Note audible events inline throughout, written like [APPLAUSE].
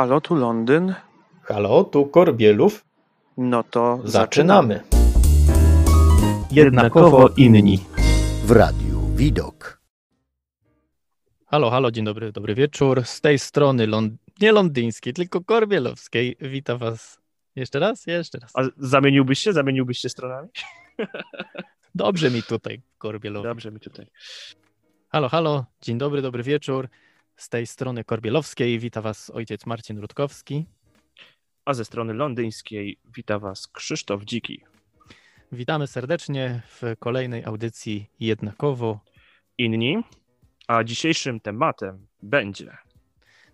Halo, tu Londyn. Halo, tu Korbielów. No to Zaczynamy. Jednakowo inni. W radiu Widok. Halo, halo, dzień dobry, dobry wieczór. Z tej strony ląd... nie londyńskiej, tylko korbielowskiej. Witam was jeszcze raz, jeszcze raz. A zamieniłbyś się? Zamieniłbyś się stronami? [LAUGHS] Dobrze mi tutaj, Korbielowi. Dobrze mi tutaj. Halo, halo, dzień dobry, dobry wieczór. Z tej strony korbielowskiej wita was ojciec Marcin Rutkowski. A ze strony londyńskiej wita Was Krzysztof Dziki. Witamy serdecznie w kolejnej audycji Jednakowo. Inni. A dzisiejszym tematem będzie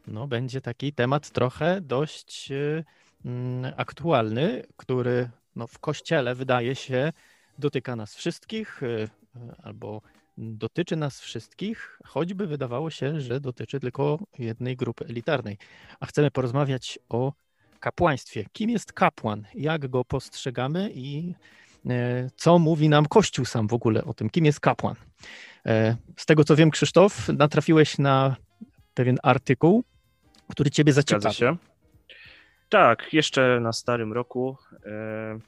No, będzie taki temat trochę dość y, mm, aktualny, który no, w kościele wydaje się dotyka nas wszystkich, y, y, albo dotyczy nas wszystkich, choćby wydawało się, że dotyczy tylko jednej grupy elitarnej. A chcemy porozmawiać o kapłaństwie. Kim jest kapłan? Jak go postrzegamy i e, co mówi nam Kościół sam w ogóle o tym, kim jest kapłan? E, Z tego co wiem, Krzysztof, natrafiłeś na pewien artykuł, który ciebie zaciekawił. się. Tak, jeszcze na starym roku e,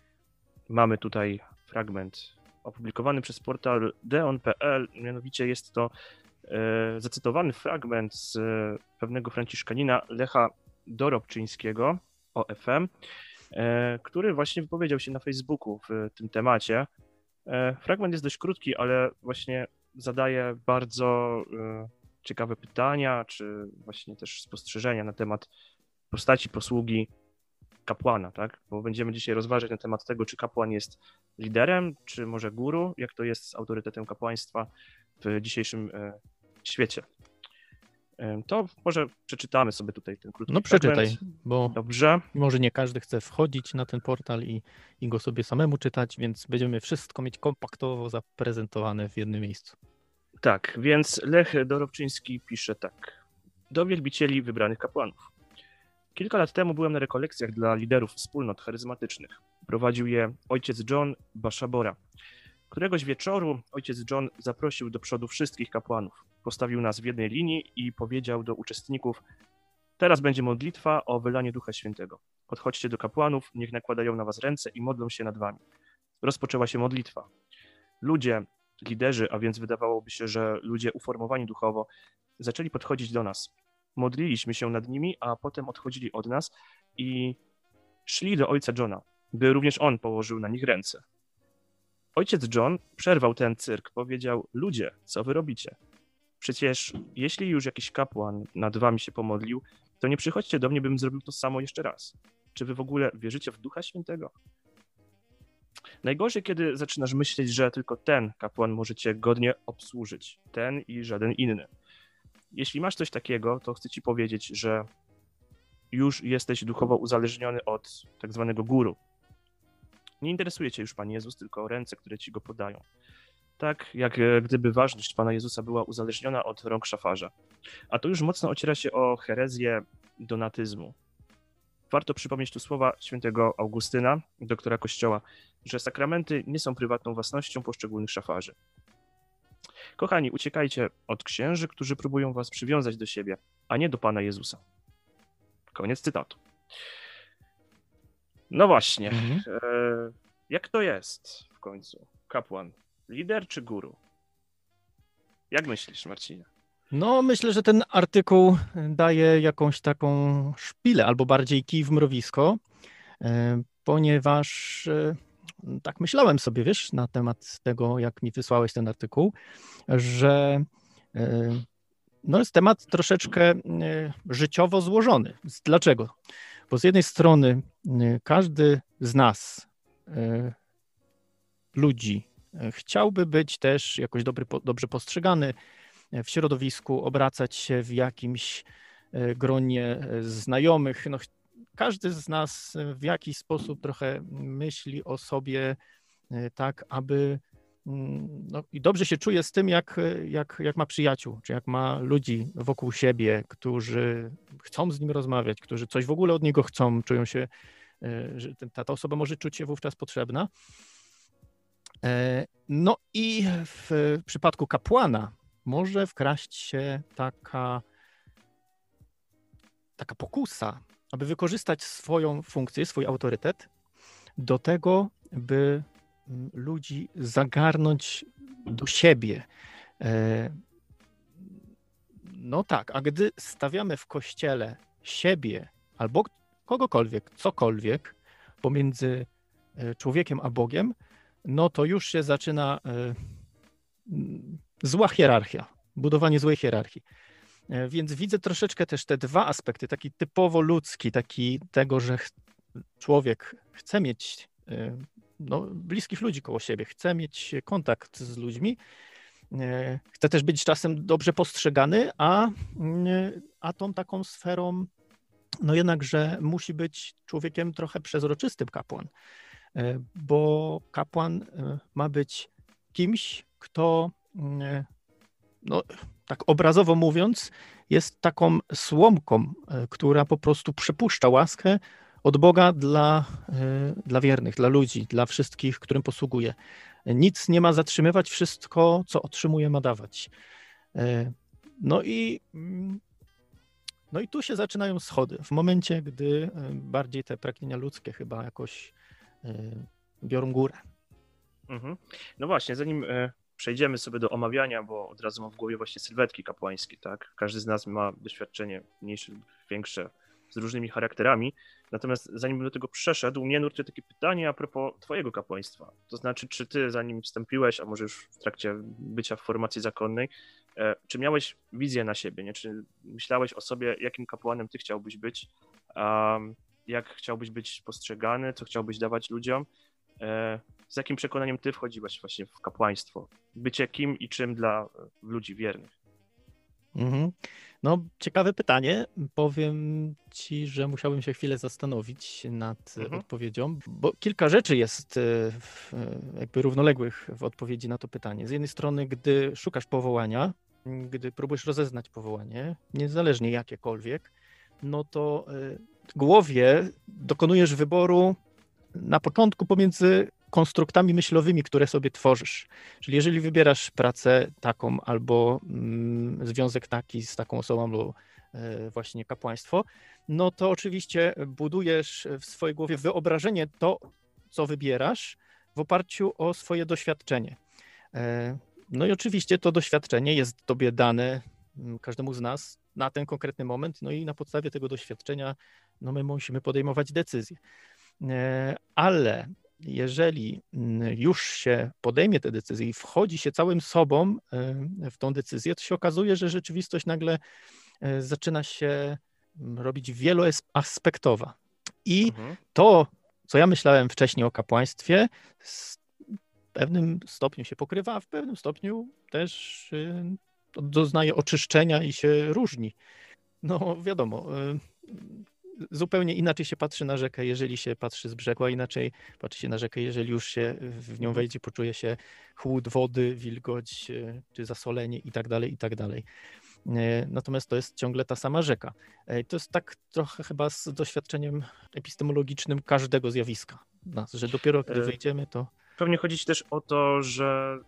mamy tutaj fragment opublikowany przez portal deon.pl. Mianowicie jest to e, zacytowany fragment z e, pewnego franciszkanina Lecha Dorobczyńskiego, OFM, e, który właśnie wypowiedział się na Facebooku w tym temacie. Fragment jest dość krótki, ale właśnie zadaje bardzo ciekawe pytania, czy właśnie też spostrzeżenia na temat postaci posługi kapłana, tak? Bo będziemy dzisiaj rozważać na temat tego, czy kapłan jest liderem, czy może guru, jak to jest z autorytetem kapłaństwa w dzisiejszym e, świecie. E, To może przeczytamy sobie tutaj ten krótki No przeczytaj, fragment. bo Dobrze. może nie każdy chce wchodzić na ten portal i, i go sobie samemu czytać, więc będziemy wszystko mieć kompaktowo zaprezentowane w jednym miejscu. Tak, więc Lech Dorobczyński pisze tak. Do wielbicieli wybranych kapłanów. Kilka lat temu byłem na rekolekcjach dla liderów wspólnot charyzmatycznych. Prowadził je ojciec John Bashabora. Któregoś wieczoru ojciec John zaprosił do przodu wszystkich kapłanów. Postawił nas w jednej linii i powiedział do uczestników: Teraz będzie modlitwa o wylanie Ducha Świętego. Odchodźcie do kapłanów, niech nakładają na was ręce i modlą się nad wami. Rozpoczęła się modlitwa. Ludzie, liderzy, a więc wydawałoby się, że ludzie uformowani duchowo, zaczęli podchodzić do nas. Modliliśmy się nad nimi, a potem odchodzili od nas i szli do ojca Johna, by również on położył na nich ręce. Ojciec John przerwał ten cyrk, powiedział: Ludzie, co wy robicie? Przecież jeśli już jakiś kapłan nad wami się pomodlił, to nie przychodźcie do mnie, bym zrobił to samo jeszcze raz. Czy wy w ogóle wierzycie w Ducha Świętego? Najgorzej, kiedy zaczynasz myśleć, że tylko ten kapłan może cię godnie obsłużyć, ten i żaden inny. Jeśli masz coś takiego, to chcę ci powiedzieć, że już jesteś duchowo uzależniony od tak zwanego guru. Nie interesuje cię już Pan Jezus, tylko ręce, które ci go podają. Tak jak e, gdyby ważność Pana Jezusa była uzależniona od rąk szafarza. A to już mocno ociera się o herezję donatyzmu. Warto przypomnieć tu słowa świętego Augustyna, doktora Kościoła, że sakramenty nie są prywatną własnością poszczególnych szafarzy. Kochani, uciekajcie od księży, którzy próbują was przywiązać do siebie, a nie do Pana Jezusa. Koniec cytatu. No właśnie. Mhm. E, jak to jest w końcu? Kapłan, lider czy guru? Jak myślisz, Marcinie? No, myślę, że ten artykuł daje jakąś taką szpilę, albo bardziej kij w mrowisko, e, ponieważ e, tak myślałem sobie, wiesz, na temat tego, jak mi wysłałeś ten artykuł, że e, no, jest temat troszeczkę e, życiowo złożony. Dlaczego? Bo z jednej strony e, każdy z nas, ludzi, chciałby być też jakoś dobry, dobrze postrzegany, w środowisku, obracać się w jakimś gronie znajomych. No, każdy z nas e, w jakiś sposób trochę myśli o sobie e, tak, aby mm, no, i dobrze się czuje z tym, jak, e, jak, jak ma przyjaciół, czy jak ma ludzi wokół siebie, którzy chcą z nim rozmawiać, którzy coś w ogóle od niego chcą, czują się, że ta, ta osoba może czuć się wówczas potrzebna. No i w przypadku kapłana może wkraść się taka taka pokusa, aby wykorzystać swoją funkcję, swój autorytet do tego, by mm, ludzi zagarnąć do siebie. E, No tak, a gdy stawiamy w kościele siebie albo kogokolwiek, cokolwiek pomiędzy e, człowiekiem a Bogiem, no to już się zaczyna e, mm, zła hierarchia, budowanie złej hierarchii. E, Więc widzę troszeczkę też te dwa aspekty, taki typowo ludzki, taki tego, że ch- człowiek chce mieć e, no, bliskich ludzi koło siebie, chce mieć kontakt z ludźmi, e, chce też być czasem dobrze postrzegany, a, a tą taką sferą, no jednakże musi być człowiekiem trochę przezroczystym kapłan, bo kapłan ma być kimś, kto, mm, no, tak obrazowo mówiąc, jest taką słomką, e, która po prostu przepuszcza łaskę od Boga dla, e, dla wiernych, dla ludzi, dla wszystkich, którym posługuje. Nic nie ma zatrzymywać, wszystko, co otrzymuje, ma dawać. E, No i, mm, no i tu się zaczynają schody. W momencie, gdy bardziej te pragnienia ludzkie chyba jakoś biorą górę. Mhm. No właśnie, zanim przejdziemy sobie do omawiania, bo od razu mam w głowie właśnie sylwetki kapłańskie, tak? Każdy z nas ma doświadczenie mniejsze lub większe z różnymi charakterami. Natomiast zanim do tego przeszedł, mnie nurtuje takie pytanie a propos twojego kapłaństwa. To znaczy, czy ty zanim wstąpiłeś, a może już w trakcie bycia w formacji zakonnej, e, czy miałeś wizję na siebie, nie? Czy myślałeś o sobie, jakim kapłanem ty chciałbyś być, jak chciałbyś być postrzegany, co chciałbyś dawać ludziom? E, z jakim przekonaniem ty wchodziłeś właśnie w kapłaństwo? Bycie kim i czym dla e, ludzi wiernych? Mhm. No, ciekawe pytanie. Powiem ci, że musiałbym się chwilę zastanowić nad e, Mhm. odpowiedzią, bo kilka rzeczy jest jakby równoległych w odpowiedzi na to pytanie. Z jednej strony, gdy szukasz powołania, gdy próbujesz rozeznać powołanie, niezależnie jakiekolwiek, no to w głowie dokonujesz wyboru na początku pomiędzy konstruktami myślowymi, które sobie tworzysz. Czyli jeżeli wybierasz pracę taką albo mm, związek taki z taką osobą, albo e, właśnie kapłaństwo, no to oczywiście budujesz w swojej głowie wyobrażenie to, co wybierasz w oparciu o swoje doświadczenie. E, No i oczywiście to doświadczenie jest tobie dane mm, każdemu z nas na ten konkretny moment, no i na podstawie tego doświadczenia no my musimy podejmować decyzje. E, Ale jeżeli mm, już się podejmie te decyzje i wchodzi się całym sobą e, w tą decyzję, to się okazuje, że rzeczywistość nagle e, zaczyna się mm, robić wieloaspektowa. I Mhm. to, co ja myślałem wcześniej o kapłaństwie, w pewnym stopniu się pokrywa, a w pewnym stopniu też y, doznaje oczyszczenia i się różni. No wiadomo, y, zupełnie inaczej się patrzy na rzekę, jeżeli się patrzy z brzegu, a inaczej patrzy się na rzekę, jeżeli już się w nią wejdzie, poczuje się chłód wody, wilgoć, y, czy zasolenie i tak dalej, i tak dalej. E, Natomiast to jest ciągle ta sama rzeka. E, To jest tak trochę chyba z doświadczeniem epistemologicznym każdego zjawiska nas, że dopiero gdy E, wyjdziemy, to Pewnie chodzi ci też o to, że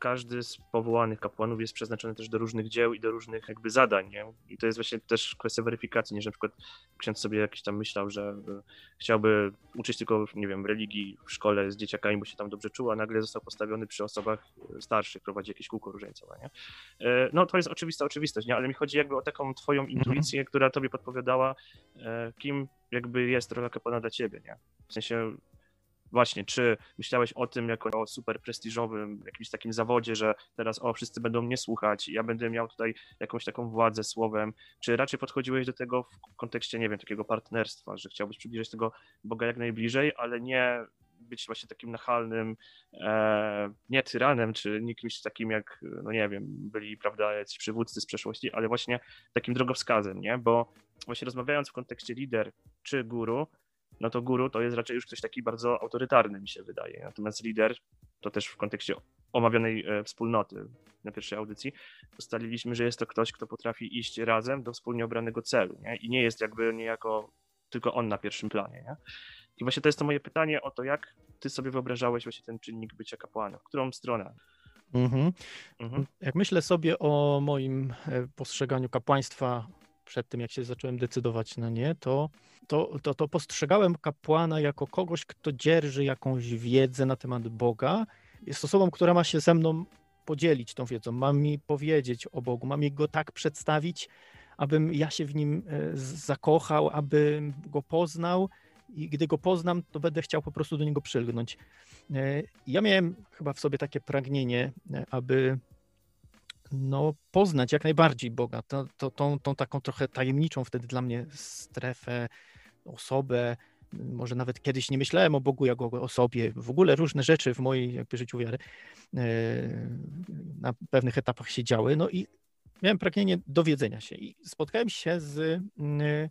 każdy z powołanych kapłanów jest przeznaczony też do różnych dzieł i do różnych jakby zadań, nie? I to jest właśnie też kwestia weryfikacji, nie? Że na przykład ksiądz sobie jakiś tam myślał, że e, chciałby uczyć tylko, nie wiem, religii w szkole z dzieciakami, bo się tam dobrze czuł, a nagle został postawiony przy osobach e, starszych, prowadzi jakieś kółko różańcowe, nie? E, No to jest oczywista oczywistość, nie? Ale mi chodzi jakby o taką twoją intuicję, która tobie podpowiadała, kim jakby jest rola kapłana dla ciebie, nie? W sensie Właśnie, czy myślałeś o tym jako o super prestiżowym jakimś takim zawodzie, że teraz o, wszyscy będą mnie słuchać, ja będę miał tutaj jakąś taką władzę słowem, czy raczej podchodziłeś do tego w kontekście, nie wiem, takiego partnerstwa, że chciałbyś przybliżyć tego Boga jak najbliżej, ale nie być właśnie takim nachalnym, e, nie tyranem, czy nie kimś takim jak, no nie wiem, byli, prawda, jacyś przywódcy z przeszłości, ale właśnie takim drogowskazem, nie? Bo właśnie rozmawiając w kontekście lider czy guru, no to guru to jest raczej już ktoś taki bardzo autorytarny, mi się wydaje. Natomiast lider, to też w kontekście omawianej e, wspólnoty na pierwszej audycji, ustaliliśmy, że jest to ktoś, kto potrafi iść razem do wspólnie obranego celu nie? i nie jest jakby niejako tylko on na pierwszym planie. Nie? I właśnie to jest to moje pytanie o to, jak ty sobie wyobrażałeś właśnie ten czynnik bycia kapłanem, w którą stronę? Mhm. Mhm. Jak myślę sobie o moim e, postrzeganiu kapłaństwa przed tym, jak się zacząłem decydować na nie, to, to, to, to postrzegałem kapłana jako kogoś, kto dzierży jakąś wiedzę na temat Boga. Jest osobą, która ma się ze mną podzielić tą wiedzą, ma mi powiedzieć o Bogu, ma mi go tak przedstawić, abym ja się w nim e, zakochał, abym go poznał i gdy go poznam, to będę chciał po prostu do niego przylgnąć. E, Ja miałem chyba w sobie takie pragnienie, e, aby no, poznać jak najbardziej Boga, to, to, tą, tą taką trochę tajemniczą wtedy dla mnie strefę, osobę. Może nawet kiedyś nie myślałem o Bogu jako o sobie. W ogóle różne rzeczy w mojej jakby życiu wiary e, na pewnych etapach się działy. No i miałem pragnienie dowiedzenia się i spotkałem się z mm,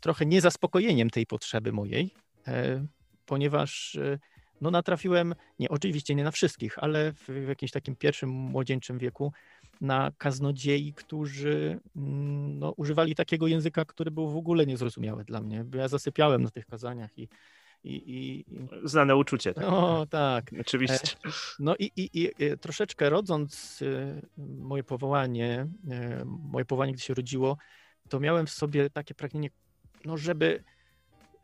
trochę niezaspokojeniem tej potrzeby mojej, e, ponieważ e, no natrafiłem, nie oczywiście nie na wszystkich, ale w, w jakimś takim pierwszym młodzieńczym wieku na kaznodziei, którzy mm, no, używali takiego języka, który był w ogóle niezrozumiały dla mnie, bo ja zasypiałem na tych kazaniach i, i, i, i Znane uczucie. Tak? no tak, Oczywiście. no i, i, i e, troszeczkę rodząc e, moje powołanie, e, moje powołanie, gdy się rodziło, to miałem w sobie takie pragnienie, no żeby,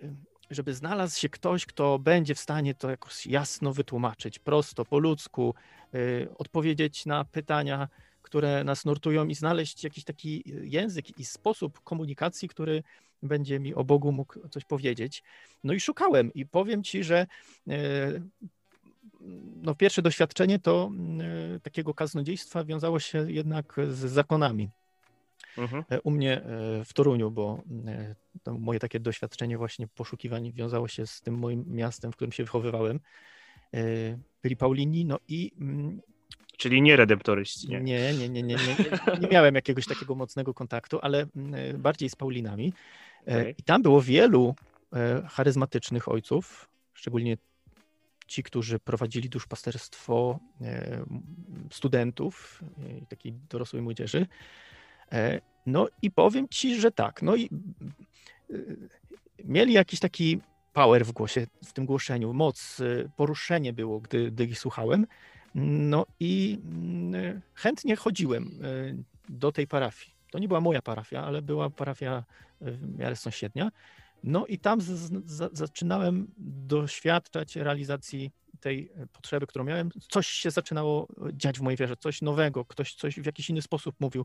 e, żeby znalazł się ktoś, kto będzie w stanie to jakoś jasno wytłumaczyć, prosto, po ludzku, e, odpowiedzieć na pytania, które nas nurtują i znaleźć jakiś taki język i sposób komunikacji, który będzie mi o Bogu mógł coś powiedzieć. No i szukałem i powiem ci, że e, no pierwsze doświadczenie to e, takiego kaznodziejstwa wiązało się jednak z zakonami. Mhm. E, U mnie w Toruniu, bo moje takie doświadczenie właśnie poszukiwań wiązało się z tym moim miastem, w którym się wychowywałem. Byli Paulini, no i mm, Czyli nie redemptoryści, nie? nie, nie, nie, nie, nie, nie miałem jakiegoś takiego mocnego kontaktu, ale mm, bardziej z Paulinami. E, Okej. I tam było wielu e, charyzmatycznych ojców, szczególnie ci, którzy prowadzili duszpasterstwo e, studentów i takiej dorosłej młodzieży. No i powiem ci, że tak. No i mieli jakiś taki power w głosie, w tym głoszeniu, moc, poruszenie było, gdy, gdy ich słuchałem. No i mm, chętnie chodziłem e, do tej parafii. To nie była moja parafia, ale była parafia e, w miarę sąsiednia. No i tam z, z, za- zaczynałem doświadczać realizacji tej e, potrzeby, którą miałem. Coś się zaczynało dziać w mojej wierze, coś nowego, ktoś coś w jakiś inny sposób mówił,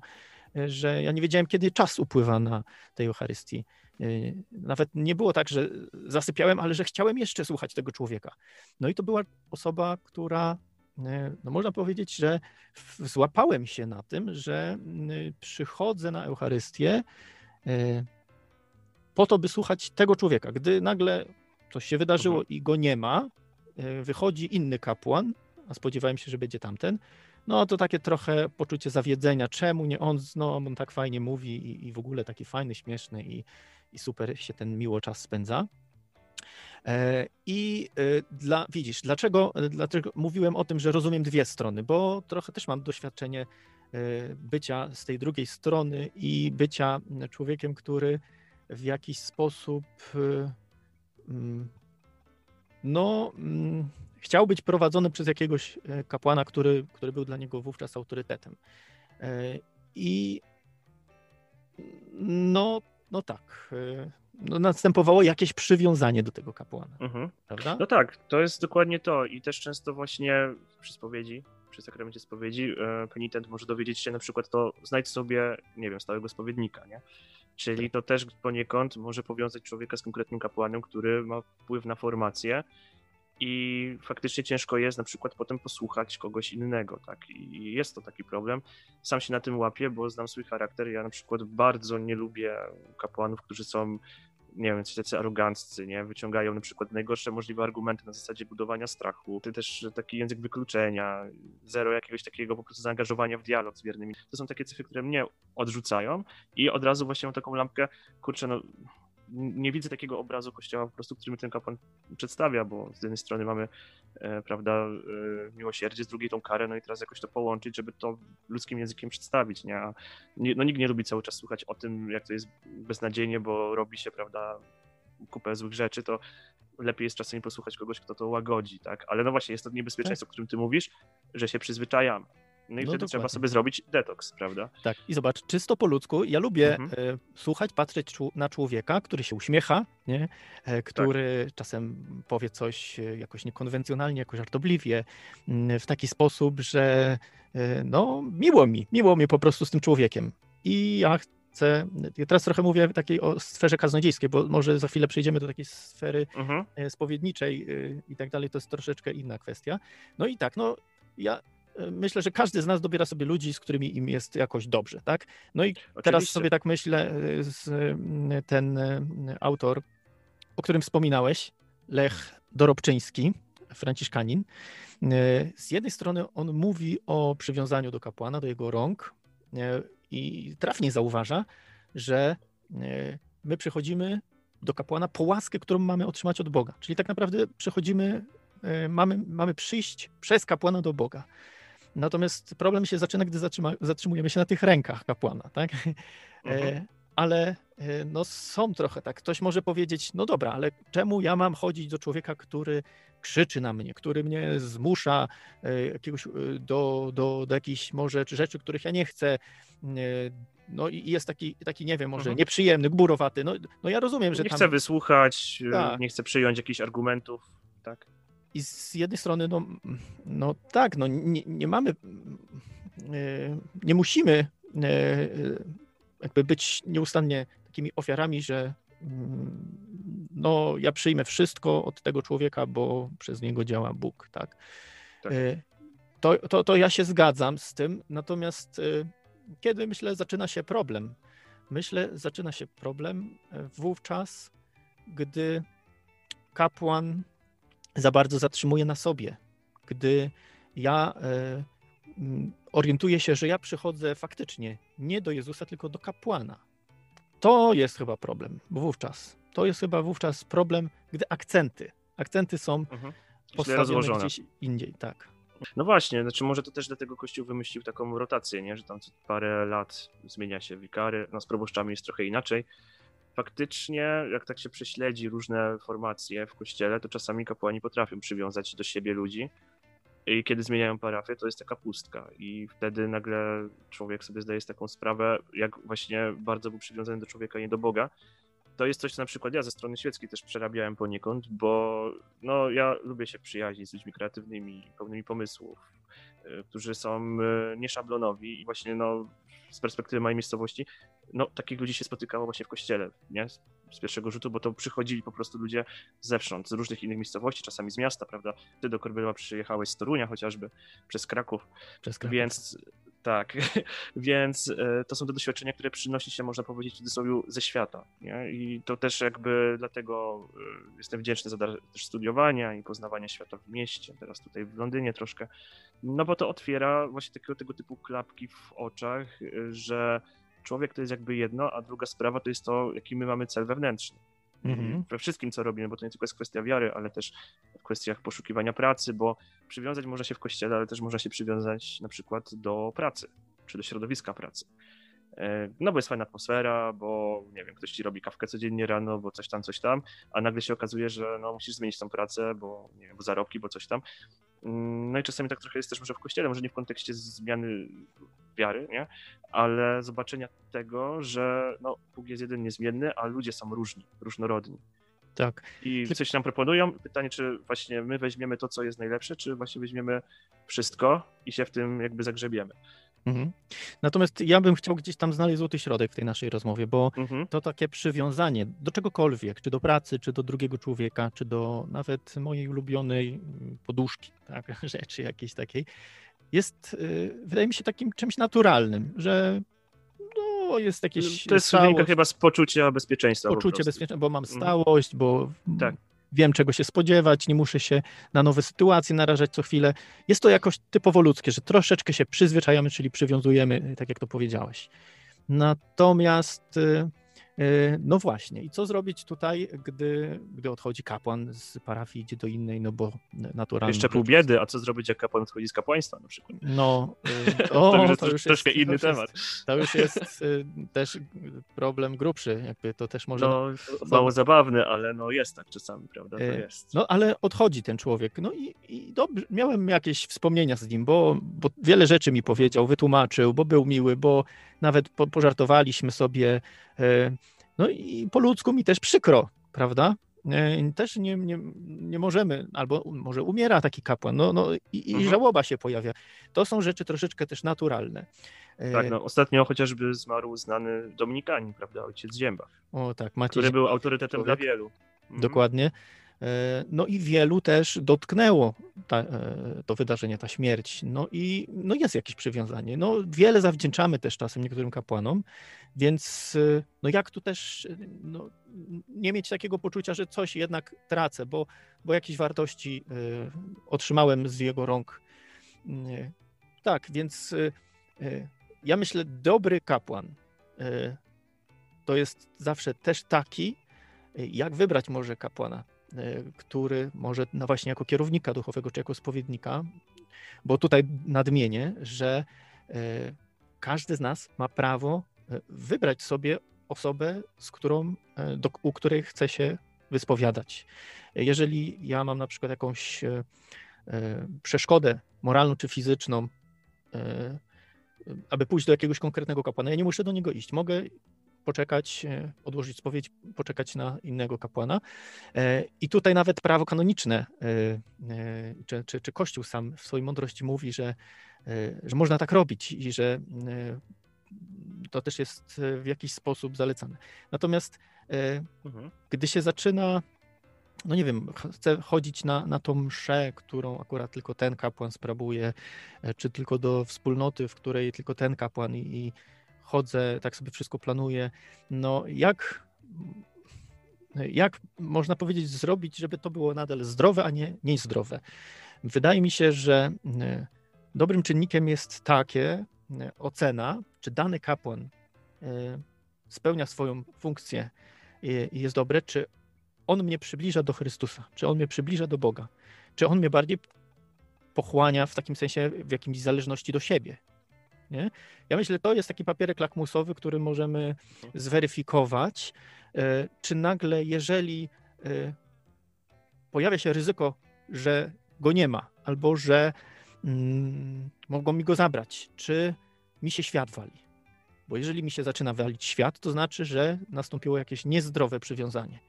e, że ja nie wiedziałem, kiedy czas upływa na tej Eucharystii. E, Nawet nie było tak, że zasypiałem, ale że chciałem jeszcze słuchać tego człowieka. No i to była osoba, która e, no można powiedzieć, że złapałem się na tym, że mm, przychodzę na Eucharystię e, po to, by słuchać tego człowieka. Gdy nagle coś się wydarzyło i go nie ma, e, wychodzi inny kapłan, a spodziewałem się, że będzie tamten, no to takie trochę poczucie zawiedzenia. Czemu nie on, no on tak fajnie mówi i, i w ogóle taki fajny, śmieszny i, i super się ten miło czas spędza. E, I e, dla, widzisz, dlaczego, dlaczego mówiłem o tym, że rozumiem dwie strony, bo trochę też mam doświadczenie e, bycia z tej drugiej strony i bycia człowiekiem, który w jakiś sposób mm, no, mm, chciał być prowadzony przez jakiegoś kapłana, który, który był dla niego wówczas autorytetem. I no, no tak, no następowało jakieś przywiązanie do tego kapłana, Mhm. prawda? No tak, to jest dokładnie to i też często właśnie przy spowiedzi, przy sakramencie spowiedzi e, penitent może dowiedzieć się na przykład to znajdź sobie, nie wiem, stałego spowiednika, nie? Czyli to też poniekąd może powiązać człowieka z konkretnym kapłanem, który ma wpływ na formację i faktycznie ciężko jest na przykład potem posłuchać kogoś innego, tak? I jest to taki problem. Sam się na tym łapię, bo znam swój charakter. Ja na przykład bardzo nie lubię kapłanów, którzy są nie wiem, tacy aroganccy, nie? Wyciągają na przykład najgorsze możliwe argumenty na zasadzie budowania strachu, ty też taki język wykluczenia, zero jakiegoś takiego po prostu zaangażowania w dialog z wiernymi. To są takie cechy, które mnie odrzucają i od razu właśnie mam taką lampkę, kurczę, no nie widzę takiego obrazu kościoła po prostu, który mi ten kapłan przedstawia, bo z jednej strony mamy, e, prawda, e, miłosierdzie, z drugiej tą karę, no i teraz jakoś to połączyć, żeby to ludzkim językiem przedstawić, nie? A nie, no nikt nie lubi cały czas słuchać o tym, jak to jest beznadziejnie, bo robi się, prawda, kupę złych rzeczy, to lepiej jest czasami posłuchać kogoś, kto to łagodzi, tak? Ale no właśnie, jest to niebezpieczeństwo, o którym ty mówisz, że się przyzwyczajamy. No i No wtedy trzeba dokładnie. sobie zrobić detoks, prawda? Tak, i zobacz, czysto po ludzku, ja lubię Mhm. e, słuchać, patrzeć na człowieka, który się uśmiecha, nie? E, który czasem powie coś e, jakoś niekonwencjonalnie, jakoś żartobliwie, mm, w taki sposób, że no miło mi, miło mi po prostu z tym człowiekiem. I ja chcę, ja teraz trochę mówię takiej o sferze kaznodziejskiej, bo może za chwilę przejdziemy do takiej sfery Mhm. spowiedniczej i tak dalej, to jest troszeczkę inna kwestia. No i tak, no ja myślę, że każdy z nas dobiera sobie ludzi, z którymi im jest jakoś dobrze, tak? No i teraz Oczywiście. sobie tak myślę, e, m, ten e, autor, o którym wspominałeś, Lech Dorobczyński, franciszkanin, e, z jednej strony on mówi o przywiązaniu do kapłana, do jego rąk e, i trafnie zauważa, że e, my przychodzimy do kapłana po łaskę, którą mamy otrzymać od Boga. Czyli tak naprawdę przychodzimy, e, mamy, mamy przyjść przez kapłana do Boga. Natomiast problem się zaczyna, gdy zatrzyma, zatrzymujemy się na tych rękach kapłana, tak? [LAUGHS] Mhm. E, ale e, no są trochę tak. Ktoś może powiedzieć, no dobra, ale czemu ja mam chodzić do człowieka, który krzyczy na mnie, który mnie zmusza e, jakiegoś, do, do, do jakichś może rzeczy, których ja nie chcę. No i jest taki, taki nie wiem, może Mhm. nieprzyjemny, gburowaty. No, no ja rozumiem, że Nie tam... chcę wysłuchać, Tak. nie chcę przyjąć jakichś argumentów, tak? I z jednej strony, no, no tak, no nie, nie mamy, e, nie musimy e, jakby być nieustannie takimi ofiarami, że mm, no ja przyjmę wszystko od tego człowieka, bo przez niego działa Bóg, tak. Tak. E, To, to, to ja się zgadzam z tym, natomiast kiedy myślę zaczyna się problem? Myślę zaczyna się problem wówczas, gdy kapłan za bardzo zatrzymuję na sobie, gdy ja e, orientuję się, że ja przychodzę faktycznie nie do Jezusa, tylko do kapłana. To jest chyba problem wówczas. To jest chyba wówczas problem, gdy akcenty, akcenty są Mhm. Postawione gdzieś indziej, tak. No właśnie, znaczy może to też dlatego Kościół wymyślił taką rotację, nie? że tam co parę lat zmienia się wikary, no z proboszczami jest trochę inaczej. Faktycznie, jak tak się prześledzi różne formacje w kościele, to czasami kapłani potrafią przywiązać do siebie ludzi i kiedy zmieniają parafię, to jest taka pustka i wtedy nagle człowiek sobie zdaje taką sprawę, jak właśnie bardzo był przywiązany do człowieka, nie do Boga. To jest coś, co na przykład ja ze strony świeckiej też przerabiałem poniekąd, bo no, ja lubię się przyjaźnić z ludźmi kreatywnymi, pełnymi pomysłów, y, którzy są y, nieszablonowi i właśnie no, z perspektywy mojej miejscowości, no takich ludzi się spotykało właśnie w kościele, nie? Z- Z pierwszego rzutu, bo to przychodzili po prostu ludzie zewsząd, z różnych innych miejscowości, czasami z miasta, prawda? Ty do Korbielowa przyjechałeś z Torunia chociażby, przez Kraków, Przez Kraków. więc tak, [LAUGHS] więc e, to są te doświadczenia, które przynosi się, można powiedzieć, w cudzysłowie ze świata. Nie? I to też jakby dlatego e, jestem wdzięczny za też studiowania i poznawania świata w mieście, teraz tutaj w Londynie troszkę, no bo to otwiera właśnie takiego tego typu klapki w oczach, e, że człowiek to jest jakby jedno, a druga sprawa to jest to, jaki my mamy cel wewnętrzny. Mhm. I we wszystkim, co robimy, bo to nie tylko jest kwestia wiary, ale też w kwestiach poszukiwania pracy, bo przywiązać można się w kościele, ale też można się przywiązać na przykład do pracy, czy do środowiska pracy. E, No bo jest fajna atmosfera, bo nie wiem, ktoś ci robi kawkę codziennie rano, bo coś tam, coś tam, a nagle się okazuje, że no, musisz zmienić tą pracę, bo nie wiem, bo zarobki, bo coś tam. Mm, No i czasami tak trochę jest też może w kościele, może nie w kontekście zmiany wiary, nie? ale zobaczenia tego, że no, Bóg jest jeden niezmienny, a ludzie są różni, różnorodni. Tak. I coś nam proponują. Pytanie, czy właśnie my weźmiemy to, co jest najlepsze, czy właśnie weźmiemy wszystko i się w tym jakby zagrzebiemy. Mhm. Natomiast ja bym chciał gdzieś tam znaleźć złoty środek w tej naszej rozmowie, bo Mhm. to takie przywiązanie do czegokolwiek, czy do pracy, czy do drugiego człowieka, czy do nawet mojej ulubionej mm, poduszki, [LAUGHS] tak, rzeczy jakiejś takiej, jest, y, wydaje mi się, takim czymś naturalnym, że no, jest jakieś To jest stałość, chyba z poczucia bezpieczeństwa. po poczucie prostu. bezpieczeństwa, bo mam Mhm. stałość, bo Tak. Wiem, czego się spodziewać, nie muszę się na nowe sytuacje narażać co chwilę. Jest to jakoś typowo ludzkie, że troszeczkę się przyzwyczajamy, czyli przywiązujemy, tak jak to powiedziałeś. Natomiast y, No właśnie, i co zrobić tutaj, gdy, gdy odchodzi kapłan z parafii, idzie do innej, no bo naturalnie. Jeszcze pół biedy, a co zrobić, jak kapłan odchodzi z kapłaństwa na przykład? No, [LAUGHS] y, o, to już jest to już troszkę jest, inny to temat. Jest, to już jest y, też problem grubszy, jakby to też może. No, mało zabawny, ale no jest tak czasami, prawda? To E, jest. No, ale odchodzi ten człowiek. No i, i dobrze, miałem jakieś wspomnienia z nim, bo, bo wiele rzeczy mi powiedział, wytłumaczył, bo był miły, bo nawet po, pożartowaliśmy sobie. E, No i po ludzku mi też przykro, prawda? E, Też nie, nie, nie możemy, albo może umiera taki kapłan, no, no i, i Mhm. żałoba się pojawia. To są rzeczy troszeczkę też naturalne. E, Tak, no, ostatnio chociażby zmarł znany Dominikanin, prawda, ojciec Zięba, O tak, Maciej który był autorytetem dla człowiek. wielu. Mhm. Dokładnie. E, No i wielu też dotknęło ta, e, to wydarzenie, ta śmierć. No i no jest jakieś przywiązanie. No wiele zawdzięczamy też czasem niektórym kapłanom, więc e, no jak tu też no, nie mieć takiego poczucia, że coś jednak tracę, bo, bo jakieś wartości otrzymałem z jego rąk. Tak, więc ja myślę, dobry kapłan to jest zawsze też taki, jak wybrać może kapłana, który może no właśnie jako kierownika duchowego czy jako spowiednika, bo tutaj nadmienię, że e, każdy z nas ma prawo e, wybrać sobie osobę, z którą, e, do, u której chce się wyspowiadać. Jeżeli ja mam na przykład jakąś e, e, przeszkodę moralną czy fizyczną, e, aby pójść do jakiegoś konkretnego kapłana, ja nie muszę do niego iść. Mogę poczekać, e, odłożyć spowiedź, poczekać na innego kapłana. E, I tutaj nawet prawo kanoniczne, e, czy, czy, czy Kościół sam w swojej mądrości mówi, że, że można tak robić i że to też jest w jakiś sposób zalecane. Natomiast Mhm. gdy się zaczyna, no nie wiem, ch- chce chodzić na, na tą mszę, którą akurat tylko ten kapłan sprawuje, czy tylko do wspólnoty, w której tylko ten kapłan i, i chodzę, tak sobie wszystko planuję, no jak, jak można powiedzieć zrobić, żeby to było nadal zdrowe, a nie niezdrowe? Wydaje mi się, że e, dobrym czynnikiem jest takie e, ocena, czy dany kapłan e, spełnia swoją funkcję i jest dobre, czy on mnie przybliża do Chrystusa, czy on mnie przybliża do Boga, czy on mnie bardziej pochłania w takim sensie w jakimś zależności do siebie. Nie? Ja myślę, że to jest taki papierek lakmusowy, który możemy zweryfikować, e, czy nagle, jeżeli e, pojawia się ryzyko, że go nie ma, albo że mm, mogą mi go zabrać, czy mi się świat wali. Bo jeżeli mi się zaczyna walić świat, to znaczy, że nastąpiło jakieś niezdrowe przywiązanie.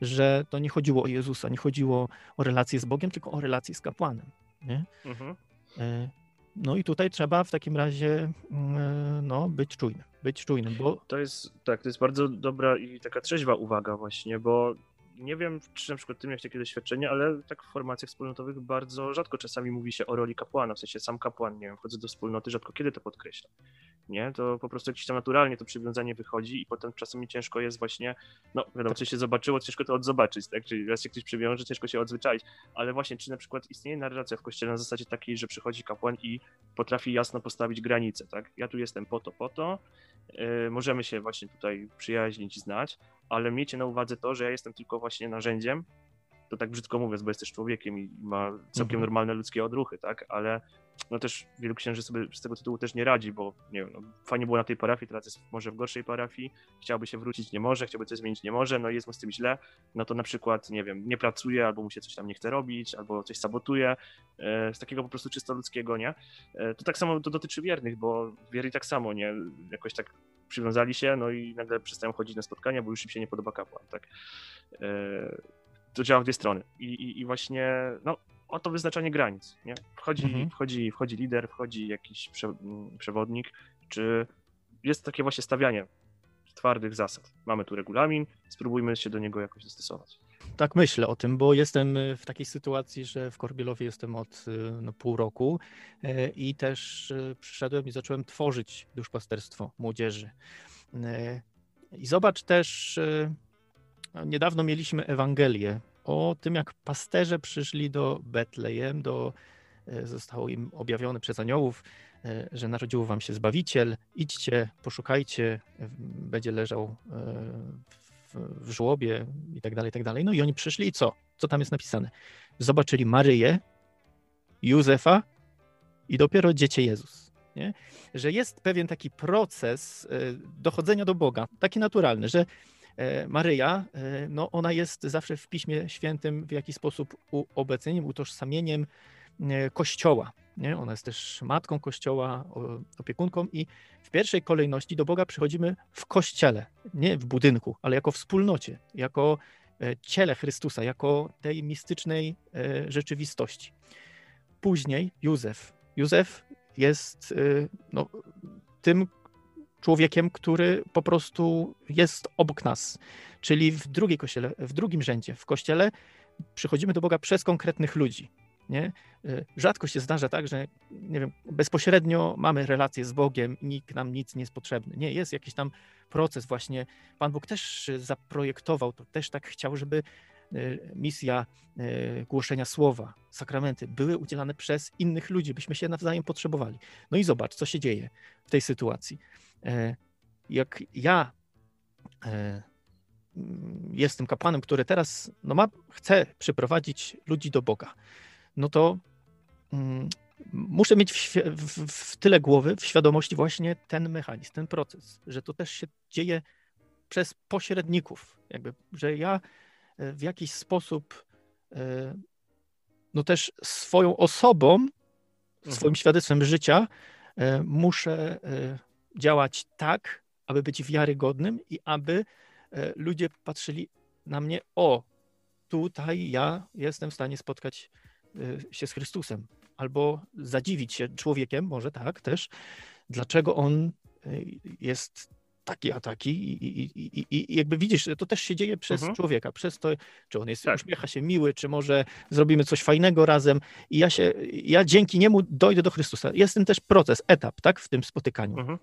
Że to nie chodziło o Jezusa, nie chodziło o relację z Bogiem, tylko o relację z kapłanem. Nie? Mhm. No i tutaj trzeba w takim razie mm, e, no, być czujnym, być czujnym, bo To jest, tak, to jest bardzo dobra i taka trzeźwa uwaga właśnie, bo nie wiem, czy na przykład ty miałeś takie doświadczenie, ale tak w formacjach wspólnotowych bardzo rzadko czasami mówi się o roli kapłana, w sensie sam kapłan, nie wiem, wchodzę do wspólnoty, rzadko kiedy to podkreśla, nie? To po prostu gdzieś tam naturalnie to przywiązanie wychodzi i potem czasami ciężko jest właśnie, no wiadomo, coś się zobaczyło, ciężko to odzobaczyć, tak? Czyli raz się ktoś przywiąże, ciężko się odzwyczaić, ale właśnie czy na przykład istnieje narracja w kościele na zasadzie takiej, że przychodzi kapłan i potrafi jasno postawić granice, tak? Ja tu jestem po to, po to, yy, możemy się właśnie tutaj przyjaźnić, znać, ale miejcie na uwadze to, że ja jestem tylko właśnie narzędziem, to tak brzydko mówiąc, bo jest też człowiekiem i ma całkiem Mhm. normalne ludzkie odruchy, tak, ale no też wielu księży sobie z tego tytułu też nie radzi, bo nie wiem, no, fajnie było na tej parafii, teraz jest może w gorszej parafii, chciałby się wrócić, nie może, chciałby coś zmienić, nie może, no i jest mu z tym źle, no to na przykład, nie wiem, nie pracuje, albo mu się coś tam nie chce robić, albo coś sabotuje, e, z takiego po prostu czysto ludzkiego, nie? E, to tak samo to dotyczy wiernych, bo wierni tak samo, nie? Jakoś tak przywiązali się, no i nagle przestają chodzić na spotkania, bo już im się nie podoba kapłan, tak? E, to działa w dwie strony. I, i, i właśnie, no, o to wyznaczanie granic, nie? Wchodzi, Mhm. wchodzi, wchodzi lider, wchodzi jakiś prze, przewodnik, czy jest takie właśnie stawianie twardych zasad. Mamy tu regulamin, spróbujmy się do niego jakoś dostosować. tak myślę o tym, bo jestem y, w takiej sytuacji, że w Korbielowie jestem od y, no, pół roku e, i też przyszedłem i zacząłem tworzyć duszpasterstwo młodzieży. E, I zobacz też, y, niedawno mieliśmy Ewangelię o tym, jak pasterze przyszli do Betlejem, do e, zostało im objawione przez aniołów, e, że narodził wam się Zbawiciel, idźcie, poszukajcie, e, będzie leżał w, w żłobie i tak dalej, i tak dalej. No i oni przyszli i co? Co tam jest napisane? Zobaczyli Maryję, Józefa i dopiero dziecię Jezus. Nie? Że jest pewien taki proces dochodzenia do Boga, taki naturalny, że Maryja, e, no ona jest zawsze w Piśmie Świętym w jakiś sposób uobecnieniem, utożsamieniem e, Kościoła. Nie? Ona jest też matką Kościoła, opiekunką i w pierwszej kolejności do Boga przychodzimy w Kościele, nie w budynku, ale jako wspólnocie, jako e, ciele Chrystusa, jako tej mistycznej e, rzeczywistości. Później Józef. Józef jest e, no, tym człowiekiem, który po prostu jest obok nas. Czyli w drugiej kościele, w drugim rzędzie. W kościele przychodzimy do Boga przez konkretnych ludzi. Nie? Y, Rzadko się zdarza tak, że nie wiem, bezpośrednio mamy relację z Bogiem, nikt nam nic nie jest potrzebny. Nie, jest jakiś tam proces właśnie. Pan Bóg też zaprojektował to, też tak chciał, żeby y, misja y, głoszenia słowa, sakramenty były udzielane przez innych ludzi, byśmy się nawzajem potrzebowali. No i zobacz, co się dzieje w tej sytuacji. E, Jak ja e, jestem kapłanem, który teraz no ma, chce przyprowadzić ludzi do Boga, no to mm, muszę mieć w, w, w tyle głowy, w świadomości właśnie ten mechanizm, ten proces, że to też się dzieje przez pośredników, jakby, że ja e, w jakiś sposób no też swoją osobą, swoim świadectwem życia muszę działać tak, aby być wiarygodnym i aby e, ludzie patrzyli na mnie, o, tutaj ja jestem w stanie spotkać e, się z Chrystusem, albo zadziwić się człowiekiem, może tak też, dlaczego on e, jest taki a taki i, i, i, i- jakby widzisz, to też się dzieje przez Mhm. człowieka, przez to, czy on jest, Tak. uśmiecha się miły, czy może zrobimy coś fajnego razem i ja się, ja dzięki niemu dojdę do Chrystusa. Jest ten też proces, etap, tak, w tym spotykaniu. Mhm.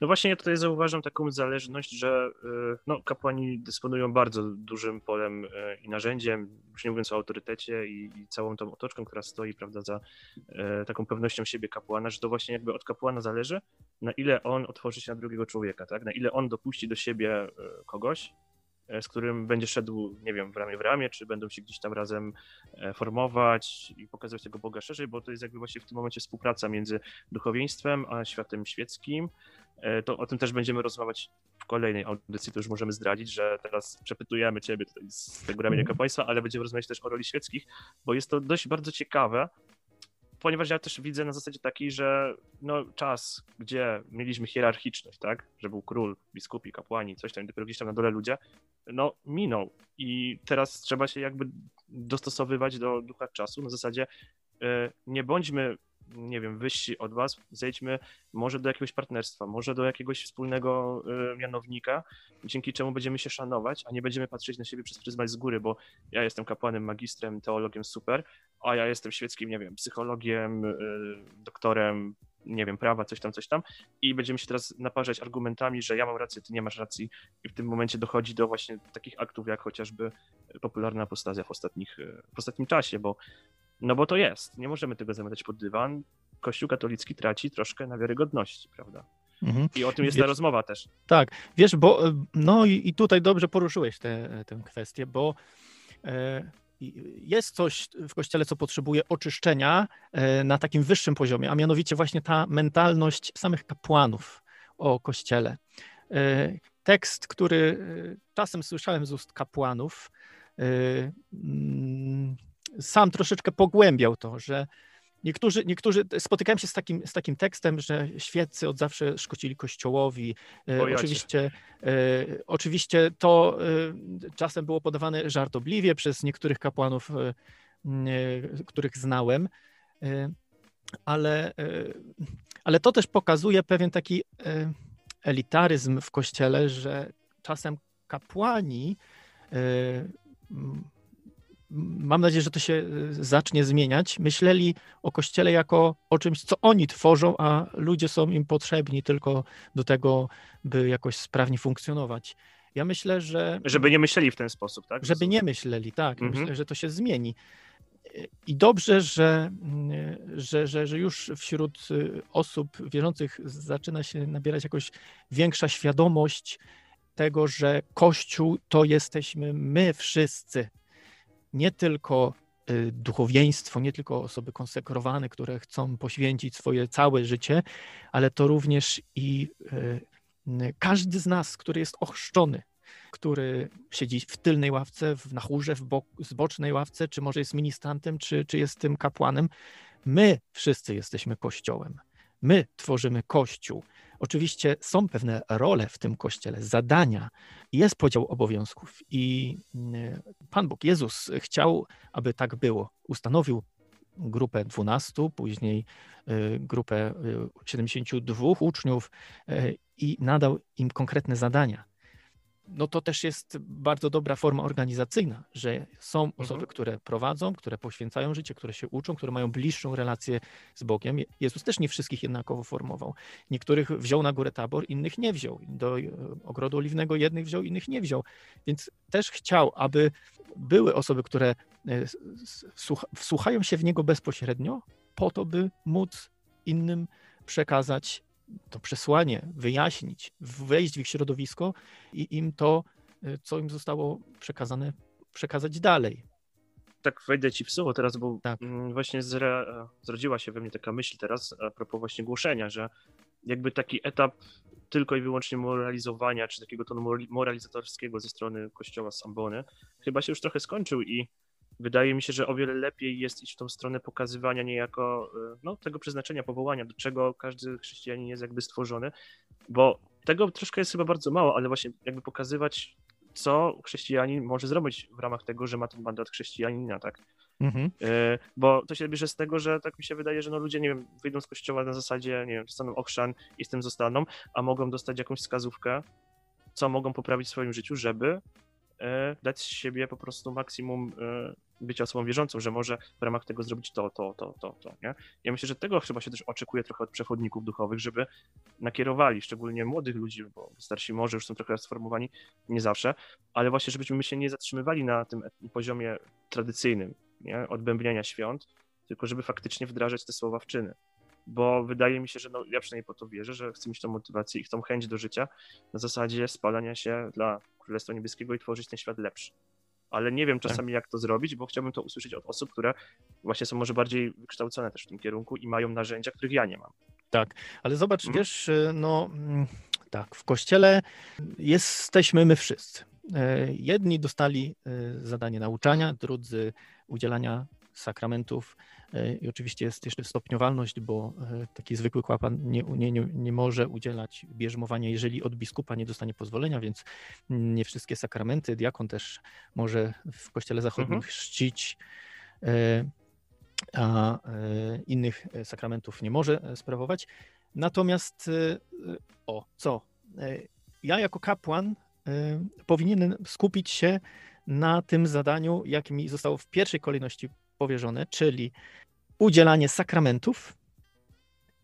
No właśnie ja tutaj zauważam taką zależność, że y, no, kapłani dysponują bardzo dużym polem y, i narzędziem, już nie mówiąc o autorytecie i, i całą tą otoczką, która stoi prawda, za y, taką pewnością siebie kapłana, że to właśnie jakby od kapłana zależy, na ile on otworzy się na drugiego człowieka, tak? na ile on dopuści do siebie kogoś, z którym będzie szedł, nie wiem, w ramię w ramię, czy będą się gdzieś tam razem e, formować i pokazywać tego Boga szerzej, bo to jest jakby właśnie w tym momencie współpraca między duchowieństwem a światem świeckim. E, To o tym też będziemy rozmawiać w kolejnej audycji, to już możemy zdradzić, że teraz przepytujemy Ciebie z tego ramienia kapłaństwa, ale będziemy rozmawiać też o roli świeckich, bo jest to dość bardzo ciekawe, ponieważ ja też widzę na zasadzie takiej, że no, czas, gdzie mieliśmy hierarchiczność, tak, że był król, biskupi, kapłani, coś tam, dopiero gdzieś tam na dole ludzie, no minął. I teraz trzeba się jakby dostosowywać do ducha czasu na zasadzie e, nie bądźmy, nie wiem, wyżsi od was, zejdźmy może do jakiegoś partnerstwa, może do jakiegoś wspólnego e, mianownika, dzięki czemu będziemy się szanować, a nie będziemy patrzeć na siebie przez pryzmat z góry, bo ja jestem kapłanem, magistrem, teologiem, super, a ja jestem świeckim, nie wiem, psychologiem, e, doktorem, nie wiem, prawa, coś tam, coś tam i będziemy się teraz naparzać argumentami, że ja mam rację, ty nie masz racji i w tym momencie dochodzi do właśnie takich aktów, jak chociażby popularna apostazja w, ostatnich, e, w ostatnim czasie, bo no bo to jest, nie możemy tego zamiatać pod dywan. Kościół katolicki traci troszkę na wiarygodności, prawda? Mhm. I o tym jest ta Wiesz- rozmowa też. Tak, wiesz, bo e, no i, i tutaj dobrze poruszyłeś tę tę kwestię, bo e, jest coś w kościele, co potrzebuje oczyszczenia e, na takim wyższym poziomie, a mianowicie właśnie ta mentalność samych kapłanów o kościele. E, Tekst, który e, czasem słyszałem z ust kapłanów, e, sam troszeczkę pogłębiał to, że Niektórzy, niektórzy spotykałem się z takim, z takim tekstem, że świeccy od zawsze szkocili kościołowi. E, oczywiście, e, oczywiście to e, czasem było podawane żartobliwie przez niektórych kapłanów, e, e, których znałem, e, ale, ale to też pokazuje pewien taki elitaryzm w kościele, że czasem kapłani mam nadzieję, że to się e, zacznie zmieniać, myśleli o Kościele jako o czymś, co oni tworzą, a ludzie są im potrzebni tylko do tego, by jakoś sprawnie funkcjonować. Ja myślę, że Żeby nie myśleli w ten sposób, tak? żeby nie myśleli, tak, Mhm. myślę, że to się zmieni. I dobrze, że, mm, że, że, że już wśród y, osób wierzących zaczyna się nabierać jakoś większa świadomość tego, że Kościół to jesteśmy my wszyscy. Nie tylko y, duchowieństwo, nie tylko osoby konsekrowane, które chcą poświęcić swoje całe życie, ale to również i y, każdy z nas, który jest ochrzczony, który siedzi w tylnej ławce, w, na chórze, w bok, zbocznej ławce, czy może jest ministrantem, czy, czy jest tym kapłanem. My wszyscy jesteśmy Kościołem. My tworzymy Kościół. Oczywiście są pewne role w tym Kościele, zadania, jest podział obowiązków i mm, Pan Bóg, Jezus chciał, aby tak było. Ustanowił grupę 12, później y, grupę 72 y, uczniów y, i nadał im konkretne zadania no to też jest bardzo dobra forma organizacyjna, że są mhm. osoby, które prowadzą, które poświęcają życie, które się uczą, które mają bliższą relację z Bogiem. Jezus też nie wszystkich jednakowo formował. Niektórych wziął na górę tabor, innych nie wziął. Do e, ogrodu oliwnego jednych wziął, innych nie wziął. Więc też chciał, aby były osoby, które e, wsłuchają się w niego bezpośrednio, po to, by móc innym przekazać to przesłanie wyjaśnić, wejść w ich środowisko i im to, y, co im zostało przekazane, przekazać dalej. Tak wejdę ci w słowo teraz, bo tak. Mm, właśnie zre, zrodziła się we mnie taka myśl teraz a propos właśnie głoszenia, że jakby taki etap tylko i wyłącznie moralizowania, czy takiego tonu moralizatorskiego ze strony kościoła Sambony chyba się już trochę skończył i wydaje mi się, że o wiele lepiej jest iść w tą stronę pokazywania niejako e, no, tego przeznaczenia, powołania, do czego każdy chrześcijanin jest jakby stworzony, bo tego troszkę jest chyba bardzo mało, ale właśnie jakby pokazywać, co chrześcijanin może zrobić w ramach tego, że ma ten mandat chrześcijanina, tak? Mhm. E, bo to się bierze z tego, że tak mi się wydaje, że no ludzie, nie wiem, wyjdą z kościoła na zasadzie, nie wiem, dostaną ochrzan i z tym zostaną, a mogą dostać jakąś wskazówkę, co mogą poprawić w swoim życiu, żeby dać z siebie po prostu maksimum e, bycia osobą wierzącą, że może w ramach tego zrobić to, to, to, to, to, nie? Ja myślę, że tego chyba się też oczekuje trochę od przechodników duchowych, żeby nakierowali, szczególnie młodych ludzi, bo starsi może już są trochę sformowani, nie zawsze, ale właśnie, żebyśmy się nie zatrzymywali na tym poziomie tradycyjnym, nie? Odbębniania świąt, tylko żeby faktycznie wdrażać te słowa w czyny bo wydaje mi się, że no, ja przynajmniej po to wierzę, że chcę mieć tą motywację i tą chęć do życia na zasadzie spalania się dla Królestwa Niebieskiego i tworzyć ten świat lepszy. Ale nie wiem tak. czasami, jak to zrobić, bo chciałbym to usłyszeć od osób, które właśnie są może bardziej wykształcone też w tym kierunku i mają narzędzia, których ja nie mam. Tak, ale zobacz, mhm. wiesz, no mm, tak, w kościele jesteśmy my wszyscy. E, jedni dostali e, zadanie nauczania, drudzy udzielania sakramentów, I oczywiście jest jeszcze stopniowalność, bo e, taki zwykły kłapan nie, nie, nie, nie może udzielać bierzmowania, jeżeli od biskupa nie dostanie pozwolenia, więc nie wszystkie sakramenty. Diakon też może w kościele zachodnim mhm. chrzcić, e, a innych sakramentów nie może sprawować. Natomiast o co? Ja jako kapłan powinienem skupić się na tym zadaniu, jakie mi zostało w pierwszej kolejności powierzone, czyli udzielanie sakramentów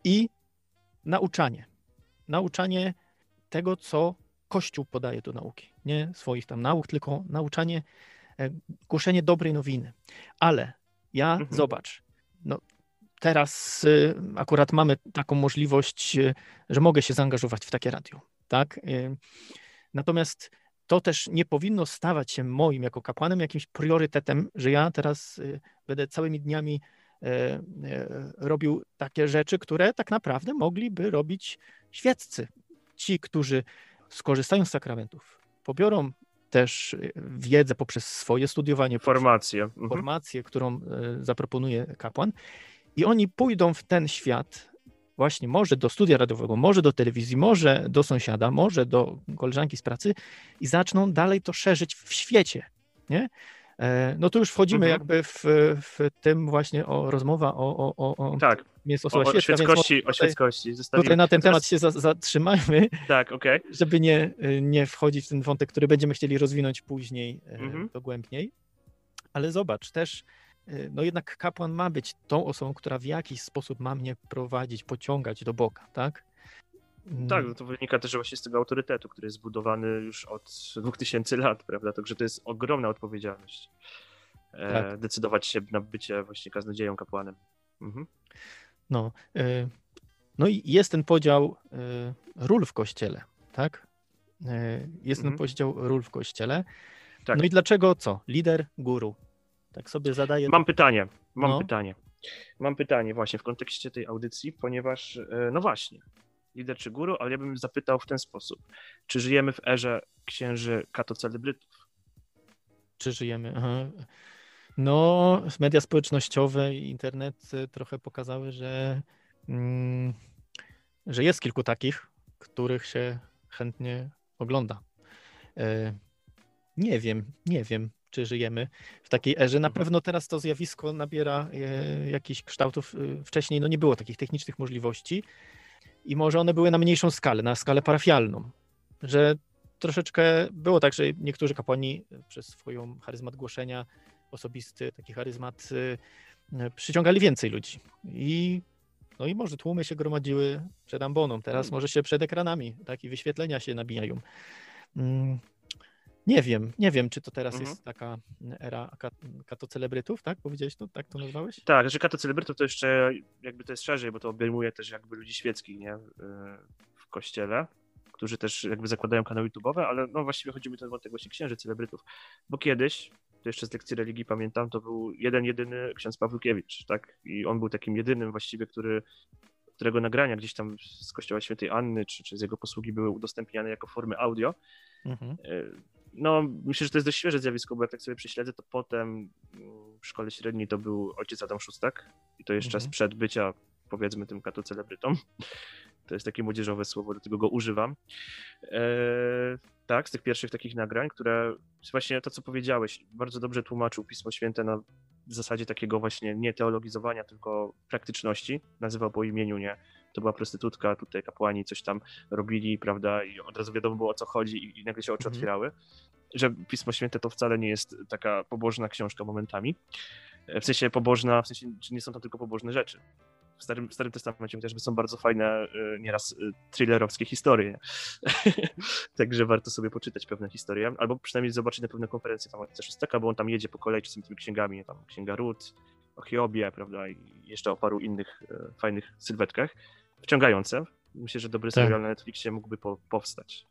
i nauczanie. Nauczanie tego, co Kościół podaje do nauki. Nie swoich tam nauk, tylko nauczanie, e, głoszenie dobrej nowiny. Ale ja, mhm. zobacz, no, teraz y, akurat mamy taką możliwość, y, że mogę się zaangażować w takie radio, tak? Y, natomiast to też nie powinno stawać się moim jako kapłanem jakimś priorytetem, że ja teraz będę całymi dniami E, e, robił takie rzeczy, które tak naprawdę mogliby robić świeccy. Ci, którzy skorzystają z sakramentów, pobiorą też wiedzę poprzez swoje studiowanie, formację, mhm. formację, którą e, zaproponuje kapłan, i oni pójdą w ten świat, właśnie może do studia radiowego, może do telewizji, może do sąsiada, może do koleżanki z pracy i zaczną dalej to szerzyć w świecie. Nie? E, no to już wchodzimy mhm. jakby w, w tym właśnie o rozmowa o, o, o, o tak. jest osoba o, o świeckości, o świeckości. Tutaj, tutaj na ten temat się za, zatrzymajmy, tak, okay. żeby nie, nie wchodzić w ten wątek, który będziemy chcieli rozwinąć później e, mhm. dogłębniej. Ale zobacz, też no jednak kapłan ma być tą osobą, która w jakiś sposób ma mnie prowadzić, pociągać do Boga, tak? Tak, no to wynika też właśnie z tego autorytetu, który jest zbudowany już od 2000 lat, prawda? Także to jest ogromna odpowiedzialność. e, Tak. decydować się na bycie właśnie kaznodzieją, kapłanem. Mhm. No, y, no i jest ten podział ról w kościele, tak? Jest ten Mhm. podział ról w kościele. Tak. No i dlaczego co? Lider, guru. Tak sobie zadaję. Mam pytanie, mam No. pytanie. Mam pytanie właśnie w kontekście tej audycji, ponieważ, e, no właśnie, lider czy guru, ale ja bym zapytał w ten sposób. Czy żyjemy w erze księży katocelebrytów? czy żyjemy. Aha. No, media społecznościowe i internet y, trochę pokazały, że, mm, że jest kilku takich, których się chętnie ogląda. E, Nie wiem, nie wiem, czy żyjemy w takiej erze. Na Mhm. pewno teraz to zjawisko nabiera e, jakichś kształtów. y, Wcześniej no nie było takich technicznych możliwości i może one były na mniejszą skalę, na skalę parafialną, że troszeczkę było tak, że niektórzy kapłani przez swoją charyzmat głoszenia osobisty, taki charyzmat y, przyciągali więcej ludzi. I no i może tłumy się gromadziły przed amboną, teraz może się przed ekranami, tak, i wyświetlenia się nabijają. Nie wiem, nie wiem, czy to teraz Mhm. jest taka era kat- katocelebrytów, tak? Powiedziałeś to? Tak to nazwałeś? Tak, że katocelebrytów to jeszcze jakby to jest szerzej, bo to obejmuje też jakby ludzi świeckich, nie? W kościele, którzy też jakby zakładają kanały YouTube'owe, ale no właściwie chodzi mi ten wątek właśnie księży celebrytów, bo kiedyś, to jeszcze z lekcji religii pamiętam, to był jeden, jedyny ksiądz Pawłkiewicz, tak? I on był takim jedynym właściwie, który którego nagrania gdzieś tam z kościoła świętej Anny, czy, czy z jego posługi były udostępniane jako formy audio. Mhm. No, myślę, że to jest dość świeże zjawisko, bo jak tak sobie prześledzę, to potem mm, w szkole średniej to był ojciec Adam Szóstak i to jeszcze Mhm. sprzed bycia, powiedzmy, tym katocelebrytą. [LAUGHS] To jest takie młodzieżowe słowo, dlatego go używam. E, tak, z tych pierwszych takich nagrań, które właśnie to, co powiedziałeś, bardzo dobrze tłumaczył Pismo Święte na zasadzie takiego właśnie nie teologizowania, tylko praktyczności. Nazywał po imieniu, nie? To była prostytutka, tutaj kapłani coś tam robili, prawda, i od razu wiadomo było o co chodzi i, i nagle się oczy Mhm. otwierały. Że Pismo Święte to wcale nie jest taka pobożna książka momentami. E, W sensie pobożna, w sensie, nie są to tylko pobożne rzeczy. W Starym, w Starym Testamencie chociażby są bardzo fajne, y, nieraz y, thrillerowskie historie. [LAUGHS] Także warto sobie poczytać pewne historie, albo przynajmniej zobaczyć na pewne konferencje tam ojca Szóstaka, bo on tam jedzie po kolei czasami tymi księgami, tam Księga Rut, o Hiobie, prawda, i jeszcze o paru innych e, fajnych sylwetkach. Wciągające. Myślę, że dobry Tak. serial na Netflixie mógłby po, powstać.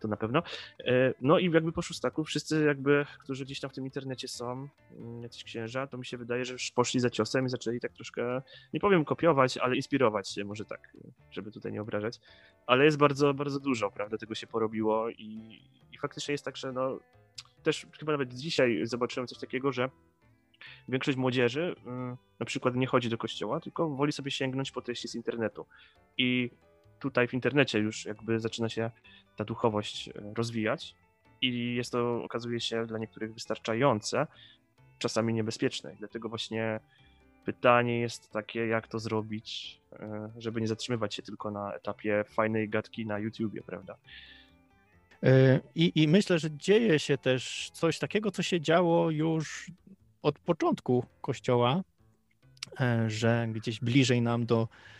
To na pewno. E, No i jakby po szóstaku, wszyscy jakby, którzy gdzieś tam w tym internecie są, mm, jacyś księża, to mi się wydaje, że już poszli za ciosem i zaczęli tak troszkę, nie powiem kopiować, ale inspirować się, może tak, żeby tutaj nie obrażać. Ale jest bardzo, bardzo dużo, prawda, tego się porobiło i, i faktycznie jest tak, że no, też chyba nawet dzisiaj zobaczyłem coś takiego, że większość młodzieży mm, na przykład nie chodzi do kościoła, tylko woli sobie sięgnąć po treści z internetu. I tutaj w internecie już jakby zaczyna się ta duchowość e, rozwijać i jest to, okazuje się, dla niektórych wystarczające, czasami niebezpieczne. I dlatego właśnie pytanie jest takie, jak to zrobić, e, żeby nie zatrzymywać się tylko na etapie fajnej gadki na YouTubie, prawda? Y, I, I myślę, że dzieje się też coś takiego, co się działo już od początku Kościoła, e, że gdzieś bliżej nam do e,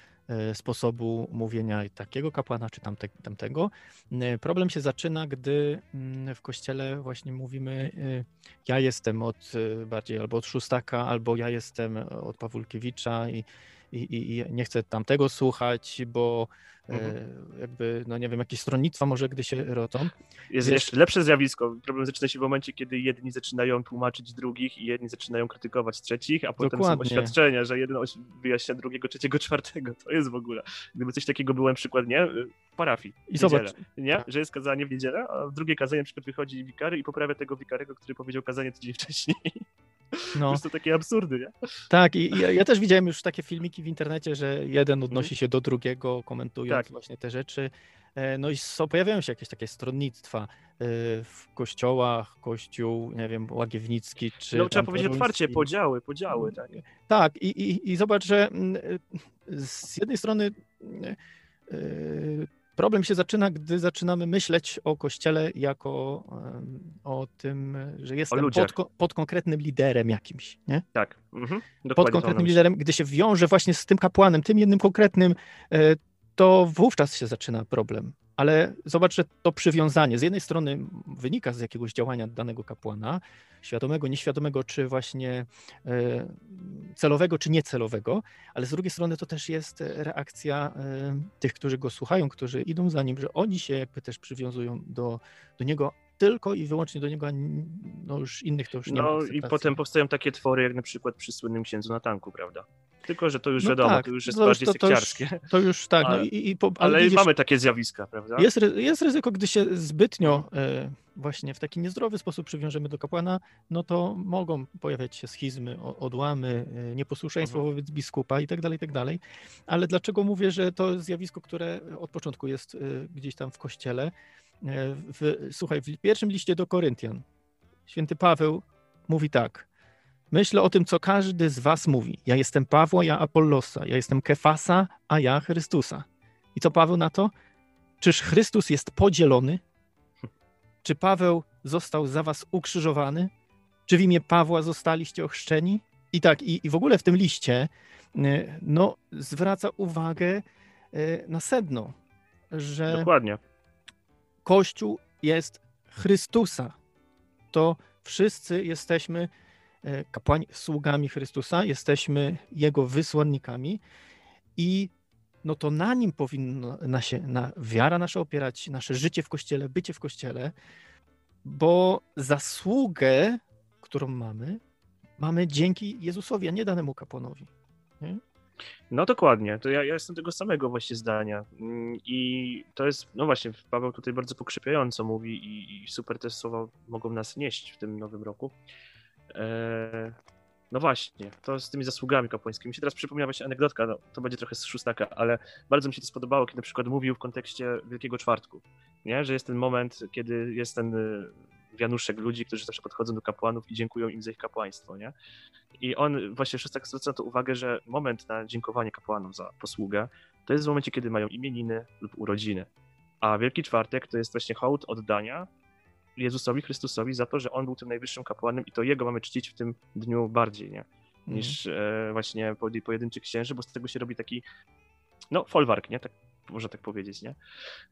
sposobu mówienia takiego kapłana czy tamte, tamtego. E, Problem się zaczyna, gdy mm, w Kościele właśnie mówimy e, ja jestem od e, bardziej albo od Szóstaka, albo ja jestem od Pawłkiewicza i, i, i- nie chcę tamtego słuchać, bo e, Mhm. jakby, no nie wiem, jakieś stronnictwa może gdy się rodzą. Jest Wiesz- jeszcze lepsze zjawisko. Problem zaczyna się w momencie, kiedy jedni zaczynają tłumaczyć drugich i jedni zaczynają krytykować trzecich, a potem są Dokładnie. oświadczenia, że jeden wyjaśnia drugiego, trzeciego, czwartego. To jest w ogóle. Gdyby coś takiego było na przykład, nie? W parafii. I zobacz, Nie? Że jest kazanie w niedzielę, a w drugie kazanie na przykład wychodzi wikary i poprawia tego wikarego, który powiedział kazanie tydzień wcześniej. No, Jest to takie absurdy, nie? tak, i, i ja, ja też widziałem już takie filmiki w internecie, że jeden odnosi się do drugiego, komentując Mhm. Tak. właśnie te rzeczy. E, No i są, pojawiają się jakieś takie stronnictwa e, w kościołach, kościół, nie wiem, Łagiewnicki czy. No trzeba powiedzieć otwarcie, podziały, podziały, tak. Tak, i, i, i zobacz, że mm, z jednej strony problem się zaczyna, gdy zaczynamy myśleć o kościele jako o tym, że jestem pod, pod konkretnym liderem jakimś, nie? Tak. Mhm. Pod konkretnym liderem, gdy się wiąże właśnie z tym kapłanem, tym jednym konkretnym, e, to wówczas się zaczyna problem. Ale zobacz, że to przywiązanie z jednej strony wynika z jakiegoś działania danego kapłana, świadomego, nieświadomego, czy właśnie e, celowego, czy niecelowego, ale z drugiej strony to też jest reakcja e, tych, którzy go słuchają, którzy idą za nim, że oni się jakby też przywiązują do, do niego tylko i wyłącznie do niego, a no już innych to już nie ma No i potem powstają takie twory, jak na przykład przy słynnym księdzu na tanku, prawda? Tylko, że to już No wiadomo, tak, to już jest to bardziej to- to już- sekciarskie. To już tak, no Ale- i, i po, ale, Ale widzisz, mamy takie zjawiska, prawda? Jest, jest ryzyko, gdy się zbytnio e, właśnie w taki niezdrowy sposób przywiążemy do kapłana, no to mogą pojawiać się schizmy, odłamy, e, nieposłuszeństwo Mhm. wobec biskupa i tak dalej, i tak dalej. Ale dlaczego mówię, że to zjawisko, które od początku jest e, gdzieś tam w kościele? E, W, słuchaj, w pierwszym liście do Koryntian święty Paweł mówi tak. Myślę o tym, co każdy z was mówi. Ja jestem Pawła, ja Apollosa, ja jestem Kefasa, a ja Chrystusa. I co Paweł na to? Czyż Chrystus jest podzielony? Czy Paweł został za was ukrzyżowany? Czy w imię Pawła zostaliście ochrzczeni? I tak, i, i w ogóle w tym liście e, no, zwraca uwagę e, na sedno, że Dokładnie. Kościół jest Chrystusa. To wszyscy jesteśmy e, kapłani, sługami Chrystusa, jesteśmy Jego wysłannikami i no to na nim powinna na się, na wiara nasza opierać, nasze życie w Kościele, bycie w Kościele, bo zasługę, którą mamy, mamy dzięki Jezusowi, a nie danemu kapłanowi. No dokładnie, to ja, ja jestem tego samego właśnie zdania. Mm, I to jest, no właśnie, Paweł tutaj bardzo pokrzepiająco mówi i, i super te słowa mogą nas nieść w tym nowym roku. E, no właśnie, to z tymi zasługami kapłańskimi. Mi się teraz przypomniała właśnie anegdotka, no, to będzie trochę z szóstaka, ale bardzo mi się to spodobało, kiedy na przykład mówił w kontekście Wielkiego Czwartku, nie? że jest ten moment, kiedy jest ten y, wianuszek ludzi, którzy zawsze podchodzą do kapłanów i dziękują im za ich kapłaństwo, nie? I on właśnie szóstak zwraca na to uwagę, że moment na dziękowanie kapłanom za posługę to jest w momencie, kiedy mają imieniny lub urodziny. A Wielki Czwartek to jest właśnie hołd oddania Jezusowi Chrystusowi za to, że On był tym najwyższym kapłanem i to Jego mamy czcić w tym dniu bardziej, nie? Niż e, właśnie pojedyn- pojedynczych księży, bo z tego się robi taki, no, folwark, nie? Tak, można tak powiedzieć, nie?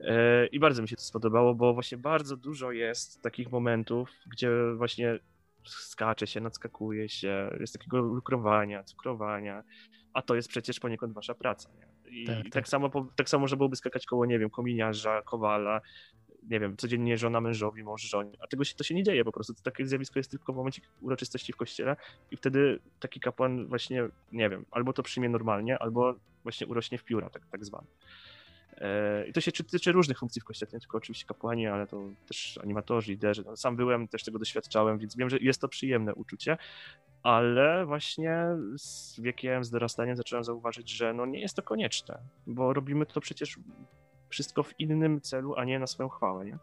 E, I bardzo mi się to spodobało, bo właśnie bardzo dużo jest takich momentów, gdzie właśnie skacze się, nadskakuje się, jest takiego lukrowania, cukrowania, a to jest przecież poniekąd wasza praca, nie? I Tak, tak, tak. samo tak samo, że byłoby skakać koło, nie wiem, kominiarza, kowala, nie wiem, codziennie żona mężowi, mąż żonie, a tego się, to się nie dzieje po prostu, to takie zjawisko jest tylko w momencie uroczystości w kościele i wtedy taki kapłan właśnie, nie wiem, albo to przyjmie normalnie, albo właśnie urośnie w pióra, tak, tak zwane. E, I to się tyczy różnych funkcji w kościele, nie tylko oczywiście kapłani, ale to też animatorzy, liderzy. No, sam byłem, też tego doświadczałem, więc wiem, że jest to przyjemne uczucie, ale właśnie z wiekiem, z dorastaniem zacząłem zauważyć, że no nie jest to konieczne, bo robimy to przecież wszystko w innym celu, a nie na swoją chwałę, nie?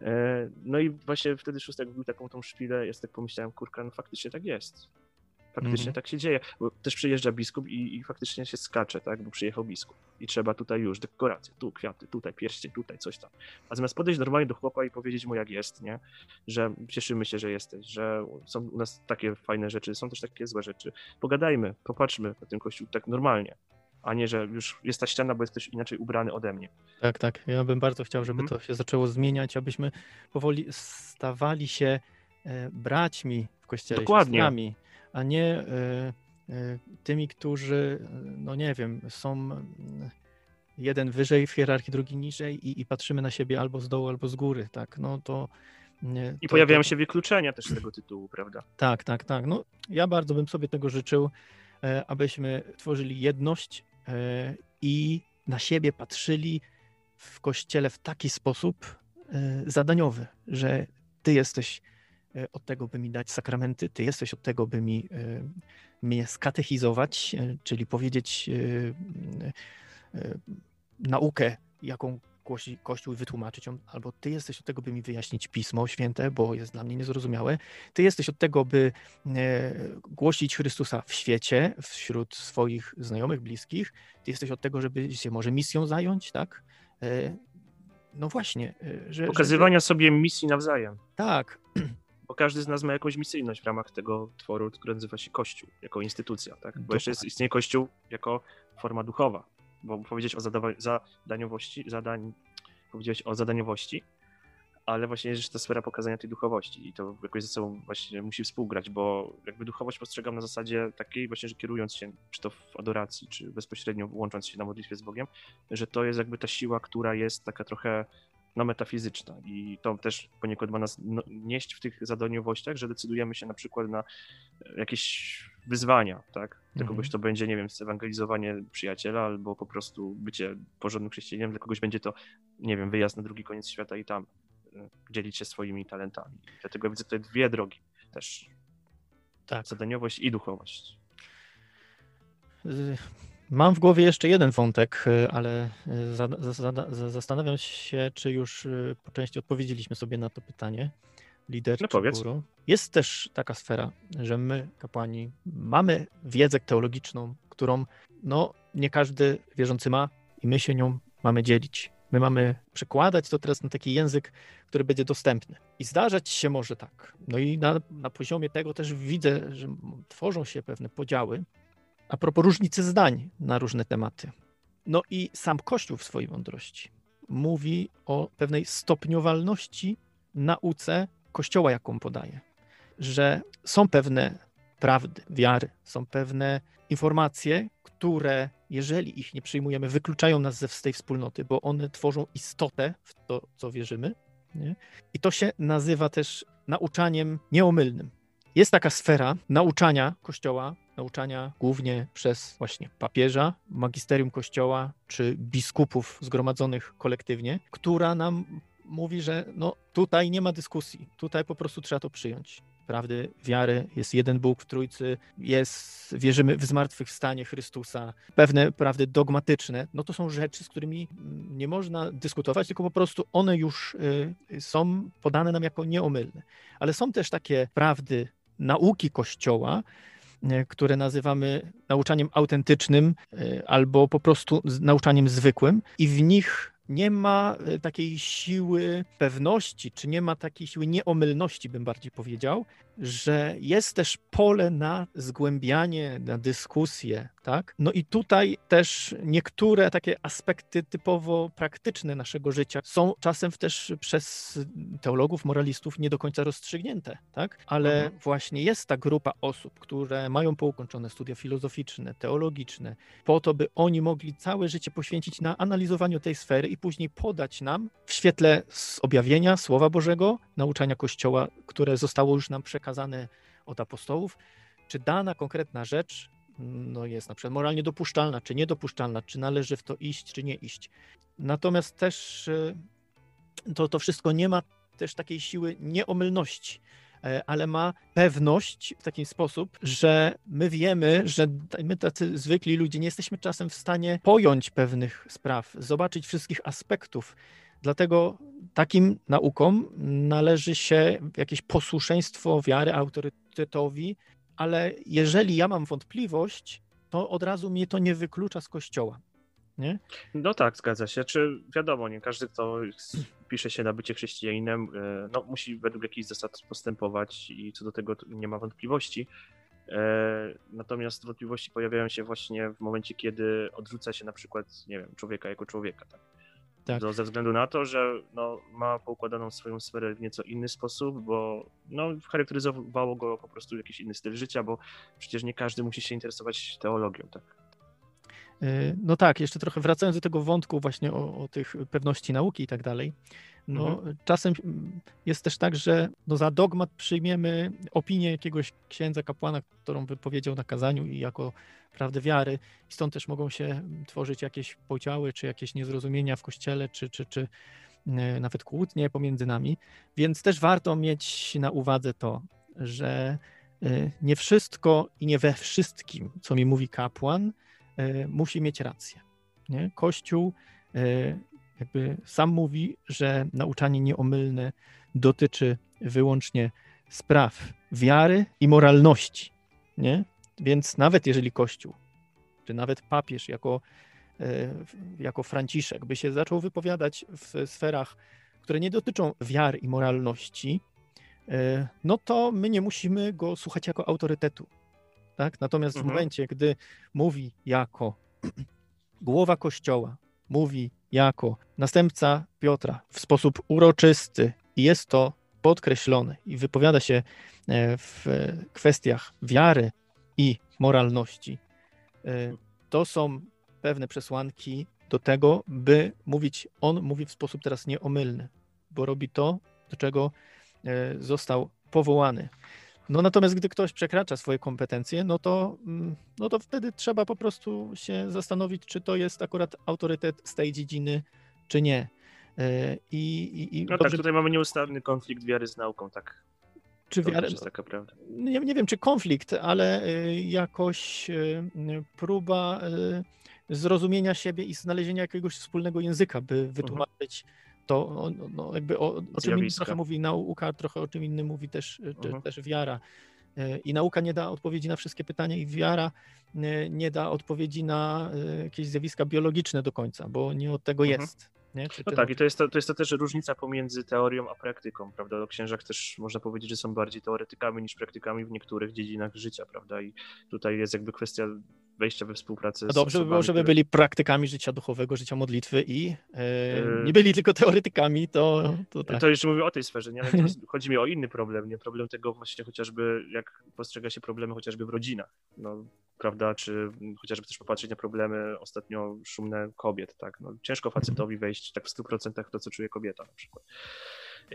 E, No i właśnie wtedy szóstek był taką tą szpilę, ja tak pomyślałem, kurka, no faktycznie tak jest. Faktycznie Mhm. tak się dzieje, bo też przyjeżdża biskup i, i faktycznie się skacze, tak, bo przyjechał biskup i trzeba tutaj już dekoracje, tu kwiaty, tutaj pierścień, tutaj coś tam. A zamiast podejść normalnie do chłopa i powiedzieć mu jak jest, nie, że cieszymy się, że jesteś, że są u nas takie fajne rzeczy, są też takie złe rzeczy, pogadajmy, popatrzmy na ten kościół tak normalnie, a nie, że już jest ta ściana, bo jesteś inaczej ubrany ode mnie. Tak, tak. Ja bym bardzo chciał, żeby Mhm. to się zaczęło zmieniać, abyśmy powoli stawali się e, braćmi w kościele, Dokładnie. siostrami, a nie e, e, tymi, którzy, e, no nie wiem, są mm, jeden wyżej w hierarchii, drugi niżej i, i patrzymy na siebie albo z dołu, albo z góry, tak, no to... nie, I to- pojawiają się wykluczenia też z tego tytułu, prawda? Tak, tak, tak. No, ja bardzo bym sobie tego życzył, abyśmy tworzyli jedność i na siebie patrzyli w kościele w taki sposób zadaniowy, że ty jesteś od tego, by mi dać sakramenty, ty jesteś od tego, by mi e, mnie skatechizować, e, czyli powiedzieć e, e, naukę, jaką głosi Kościół i wytłumaczyć ją, albo ty jesteś od tego, by mi wyjaśnić Pismo Święte, bo jest dla mnie niezrozumiałe, ty jesteś od tego, by e, głosić Chrystusa w świecie, wśród swoich znajomych, bliskich, ty jesteś od tego, żeby się może misją zająć, tak? E, no właśnie, e, że... Pokazywania sobie misji nawzajem. Tak, [CLEARS THROAT] Bo każdy z nas ma jakąś misyjność w ramach tego tworu, który nazywa się Kościół, jako instytucja, tak? Bo jeszcze jest, istnieje Kościół jako forma duchowa. Bo powiedzieć o zadaniowości, zadań, powiedziałeś o zadaniowości, ale właśnie jest ta sfera pokazania tej duchowości i to jakoś ze sobą właśnie musi współgrać, bo jakby duchowość postrzegam na zasadzie takiej właśnie, że kierując się, czy to w adoracji, czy bezpośrednio łącząc się na modlitwie z Bogiem, że to jest jakby ta siła, która jest taka trochę no, metafizyczna i to też poniekąd ma nas no, nieść w tych zadaniowościach, że decydujemy się na przykład na jakieś wyzwania, tak? Dla Mhm. kogoś to będzie, nie wiem, ewangelizowanie przyjaciela albo po prostu bycie porządnym chrześcijaninem, dla kogoś będzie to, nie wiem, wyjazd na drugi koniec świata i tam e, dzielić się swoimi talentami. Dlatego widzę tutaj dwie drogi też. Tak. Zadaniowość i duchowość. Mam w głowie jeszcze jeden wątek, y, ale y, za- za- za- za- zastanawiam się, czy już y, po części odpowiedzieliśmy sobie na to pytanie. Lider No powiedz. guru. Jest też taka sfera, że my, kapłani, mamy wiedzę teologiczną, którą no, nie każdy wierzący ma i my się nią mamy dzielić. My mamy przekładać to teraz na taki język, który będzie dostępny. I zdarzać się może tak. No i na, na poziomie tego też widzę, że tworzą się pewne podziały, a propos różnicy zdań na różne tematy. No i sam Kościół w swojej mądrości mówi o pewnej stopniowalności nauce Kościoła, jaką podaje. Że są pewne prawdy, wiary, są pewne informacje, które, jeżeli ich nie przyjmujemy, wykluczają nas ze z tej wspólnoty, bo one tworzą istotę w to, co wierzymy. Nie? I to się nazywa też nauczaniem nieomylnym. Jest taka sfera nauczania Kościoła, nauczania głównie przez właśnie papieża, magisterium Kościoła czy biskupów zgromadzonych kolektywnie, która nam mówi, że no tutaj nie ma dyskusji, tutaj po prostu trzeba to przyjąć. Prawdy wiary, jest jeden Bóg w Trójcy, jest, wierzymy w zmartwychwstanie Chrystusa, pewne prawdy dogmatyczne, no to są rzeczy, z którymi nie można dyskutować, tylko po prostu one już y, są podane nam jako nieomylne. Ale są też takie prawdy nauki Kościoła, które nazywamy nauczaniem autentycznym e, albo po prostu nauczaniem zwykłym, i w nich nie ma e, takiej siły pewności, czy nie ma takiej siły nieomylności, bym bardziej powiedział, że jest też pole na zgłębianie, na dyskusję, tak? No i tutaj też niektóre takie aspekty typowo praktyczne naszego życia są czasem też przez teologów, moralistów nie do końca rozstrzygnięte, tak? Ale Mhm. właśnie jest ta grupa osób, które mają poukończone studia filozoficzne, teologiczne, po to, by oni mogli całe życie poświęcić na analizowaniu tej sfery i później podać nam w świetle z objawienia Słowa Bożego, nauczania Kościoła, które zostało już nam przekazane od apostołów, czy dana konkretna rzecz no, jest na przykład moralnie dopuszczalna, czy niedopuszczalna, czy należy w to iść, czy nie iść. Natomiast też y, to, to wszystko nie ma też takiej siły nieomylności, e, ale ma pewność w taki sposób, że my wiemy, że my tacy zwykli ludzie nie jesteśmy czasem w stanie pojąć pewnych spraw, zobaczyć wszystkich aspektów. Dlatego takim naukom należy się jakieś posłuszeństwo wiary autorytetowi, ale jeżeli ja mam wątpliwość, to od razu mnie to nie wyklucza z kościoła. Nie? No tak, zgadza się. Czy wiadomo, nie każdy, kto pisze się na bycie chrześcijaninem, e, no, musi według jakichś zasad postępować i co do tego nie ma wątpliwości. E, Natomiast wątpliwości pojawiają się właśnie w momencie, kiedy odrzuca się na przykład, nie wiem, człowieka jako człowieka. Tak? Tak. To ze względu na to, że no, ma poukładaną swoją sferę w nieco inny sposób, bo no, charakteryzowało go po prostu jakiś inny styl życia, bo przecież nie każdy musi się interesować teologią. Tak? Y, No tak, jeszcze trochę wracając do tego wątku właśnie o, o tych pewności nauki i tak dalej. No, czasem mm, jest też tak, że no za dogmat przyjmiemy opinię jakiegoś księdza, kapłana, którą wypowiedział na kazaniu i jako prawdę wiary. I stąd też mogą się tworzyć jakieś podziały, czy jakieś niezrozumienia w kościele, czy, czy, czy y, nawet kłótnie pomiędzy nami. Więc też warto mieć na uwadze to, że y, nie wszystko i nie we wszystkim, co mi mówi kapłan, e, musi mieć rację. Nie? Kościół e, jakby sam mówi, że nauczanie nieomylne dotyczy wyłącznie spraw wiary i moralności. Nie? Więc nawet jeżeli Kościół, czy nawet papież jako, e, jako Franciszek by się zaczął wypowiadać w sferach, które nie dotyczą wiary i moralności, e, no to my nie musimy go słuchać jako autorytetu. Tak? Natomiast w Mhm. momencie, gdy mówi jako [CLEARS THROAT] głowa kościoła, mówi jako następca Piotra w sposób uroczysty i jest to podkreślone i wypowiada się e, w kwestiach wiary i moralności, e, to są pewne przesłanki do tego, by mówić, on mówi w sposób teraz nieomylny, bo robi to, do czego e, został powołany. No natomiast gdy ktoś przekracza swoje kompetencje, no to, mm, no to wtedy trzeba po prostu się zastanowić, czy to jest akurat autorytet z tej dziedziny, czy nie. E, I, i, i No tak, dobrze- tutaj mamy nieustanny konflikt wiary z nauką, tak. czy To wiarę, też jest taka prawda. nie, nie wiem, czy konflikt, ale y, jakoś y, próba zrozumienia siebie i znalezienia jakiegoś wspólnego języka, by wytłumaczyć to, o- no, jakby o, o czym innym trochę mówi nauka, trochę o czym innym mówi też, Mhm. też wiara. Y, I nauka nie da odpowiedzi na wszystkie pytania, i wiara y, nie da odpowiedzi na jakieś zjawiska biologiczne do końca, bo nie od tego Mhm. jest. Nie? Czy, No tak, i to jest, to, to jest to też różnica pomiędzy teorią a praktyką, prawda? O księżach też można powiedzieć, że są bardziej teoretykami niż praktykami w niektórych dziedzinach życia, prawda? I tutaj jest jakby kwestia wejścia we współpracę No dobrze by było, żeby które- byli praktykami życia duchowego, życia modlitwy i e, Yy. nie byli tylko teoretykami, to, to tak. To jeszcze mówię o tej sferze, nie? Ale chodzi mi o inny problem, nie? Problem tego właśnie chociażby, jak postrzega się problemy chociażby w rodzinach, no, prawda? Czy chociażby też popatrzeć na problemy ostatnio szumne kobiet, tak? No, ciężko facetowi wejść tak w 100% w to, co czuje kobieta na przykład.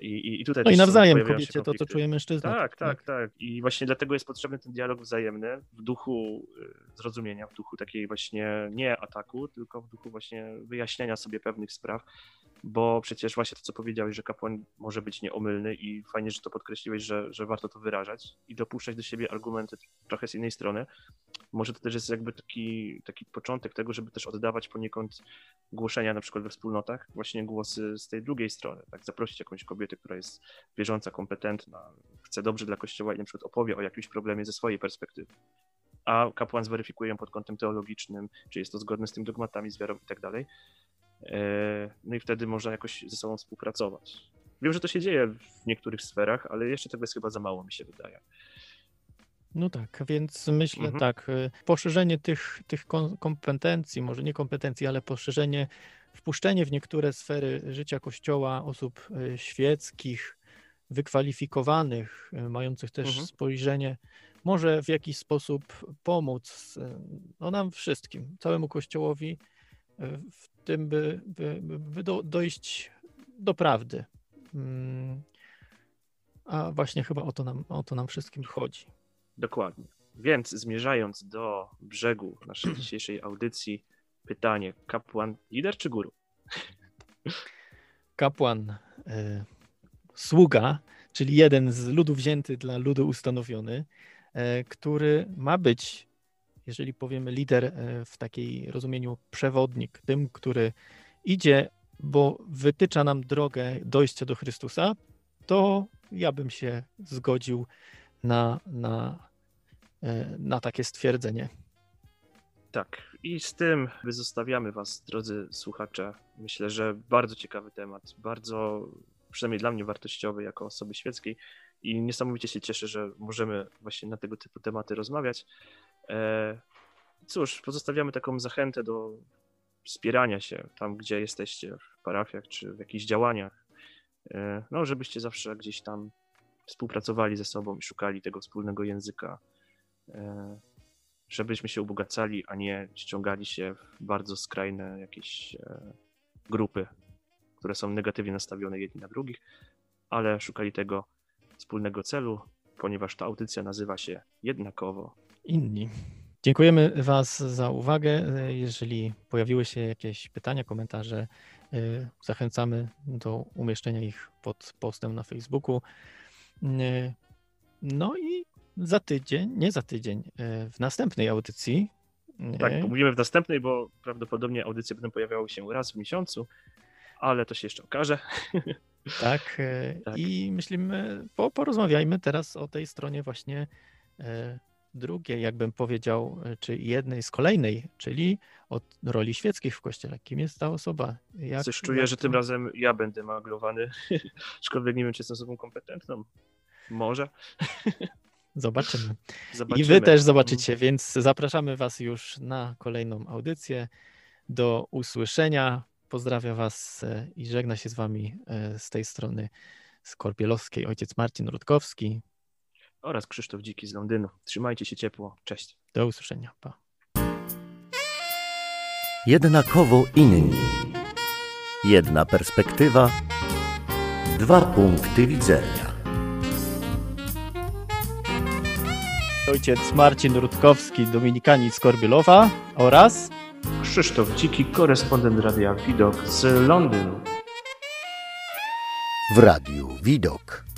I, i, tutaj No i nawzajem kobiecie to, co konflikty. czuje mężczyzna. Tak, tak, tak. I właśnie dlatego jest potrzebny ten dialog wzajemny w duchu y, zrozumienia, w duchu takiej właśnie nie ataku, tylko w duchu właśnie wyjaśniania sobie pewnych spraw, bo przecież właśnie to, co powiedziałeś, że kapłan może być nieomylny i fajnie, że to podkreśliłeś, że, że warto to wyrażać i dopuszczać do siebie argumenty trochę z innej strony. Może to też jest jakby taki, taki początek tego, żeby też oddawać poniekąd głoszenia na przykład we wspólnotach, właśnie głosy z tej drugiej strony, tak, zaprosić jakąś kobietę, która jest wierząca, kompetentna, chce dobrze dla Kościoła i na przykład opowie o jakimś problemie ze swojej perspektywy. A kapłan zweryfikuje ją pod kątem teologicznym, czy jest to zgodne z tym dogmatami, z wiarą i tak dalej. E, No i wtedy można jakoś ze sobą współpracować. Wiem, że to się dzieje w niektórych sferach, ale jeszcze tego jest chyba za mało, mi się wydaje. No tak, więc myślę Mhm. tak, y, poszerzenie tych, tych kom- kompetencji, może nie kompetencji, ale poszerzenie, wpuszczenie w niektóre sfery życia Kościoła osób y, świeckich, wykwalifikowanych, y, mających też Mhm. spojrzenie, może w jakiś sposób pomóc no, nam wszystkim, całemu Kościołowi w tym, by, by, by- do, dojść do prawdy. Mm, A właśnie chyba o to nam, o to nam wszystkim chodzi. Dokładnie. Więc zmierzając do brzegu naszej [CLEARS THROAT] dzisiejszej audycji, pytanie: kapłan, lider czy guru? kapłan, e, sługa, czyli jeden z ludu wzięty dla ludu ustanowiony, e, który ma być, jeżeli powiemy lider e, w takiej rozumieniu przewodnik, tym, który idzie, bo wytycza nam drogę dojścia do Chrystusa, to ja bym się zgodził na, na, e, na takie stwierdzenie. Tak, i z tym zostawiamy Was, drodzy słuchacze. Myślę, że bardzo ciekawy temat, bardzo, przynajmniej dla mnie, wartościowy jako osoby świeckiej i niesamowicie się cieszę, że możemy właśnie na tego typu tematy rozmawiać. E, Cóż, pozostawiamy taką zachętę do wspierania się tam, gdzie jesteście, w parafiach czy w jakichś działaniach, E, no, żebyście zawsze gdzieś tam współpracowali ze sobą i szukali tego wspólnego języka. E, żebyśmy się ubogacali, a nie ściągali się w bardzo skrajne jakieś grupy, które są negatywnie nastawione jedni na drugich, ale szukali tego wspólnego celu, ponieważ ta audycja nazywa się jednakowo. Inni. Dziękujemy Was za uwagę. Jeżeli pojawiły się jakieś pytania, komentarze, y, zachęcamy do umieszczenia ich pod postem na Facebooku. Y, No i za tydzień, nie za tydzień, y, w następnej audycji. Tak, y, pomówimy w następnej, bo prawdopodobnie audycje będą pojawiały się raz w miesiącu, ale to się jeszcze okaże. [LAUGHS] Tak, Tak. i myślimy, po, porozmawiajmy teraz o tej stronie właśnie drugiej, jakbym powiedział, e, czy jednej z kolejnej, czyli od roli świeckich w Kościele. Kim jest ta osoba? Jak, Coś czuję, jak że tym razem ja będę maglowany, [LAUGHS] aczkolwiek nie wiem, czy jestem osobą kompetentną. Może. Zobaczymy. [LAUGHS] Zobaczymy. I wy też zobaczycie, więc zapraszamy was już na kolejną audycję. Do usłyszenia. pozdrawia Was e, i żegna się z Wami e, z tej strony skorpielowskiej ojciec Marcin Rutkowski. Oraz Krzysztof Dziki z Londynu. Trzymajcie się ciepło. Cześć. Do usłyszenia. Pa. Jednakowo inni. Jedna perspektywa, dwa punkty widzenia. Ojciec Marcin Rutkowski, Dominikanin z Korbielowa oraz Krzysztof Dziki, korespondent Radia Widok z Londynu. W radiu Widok.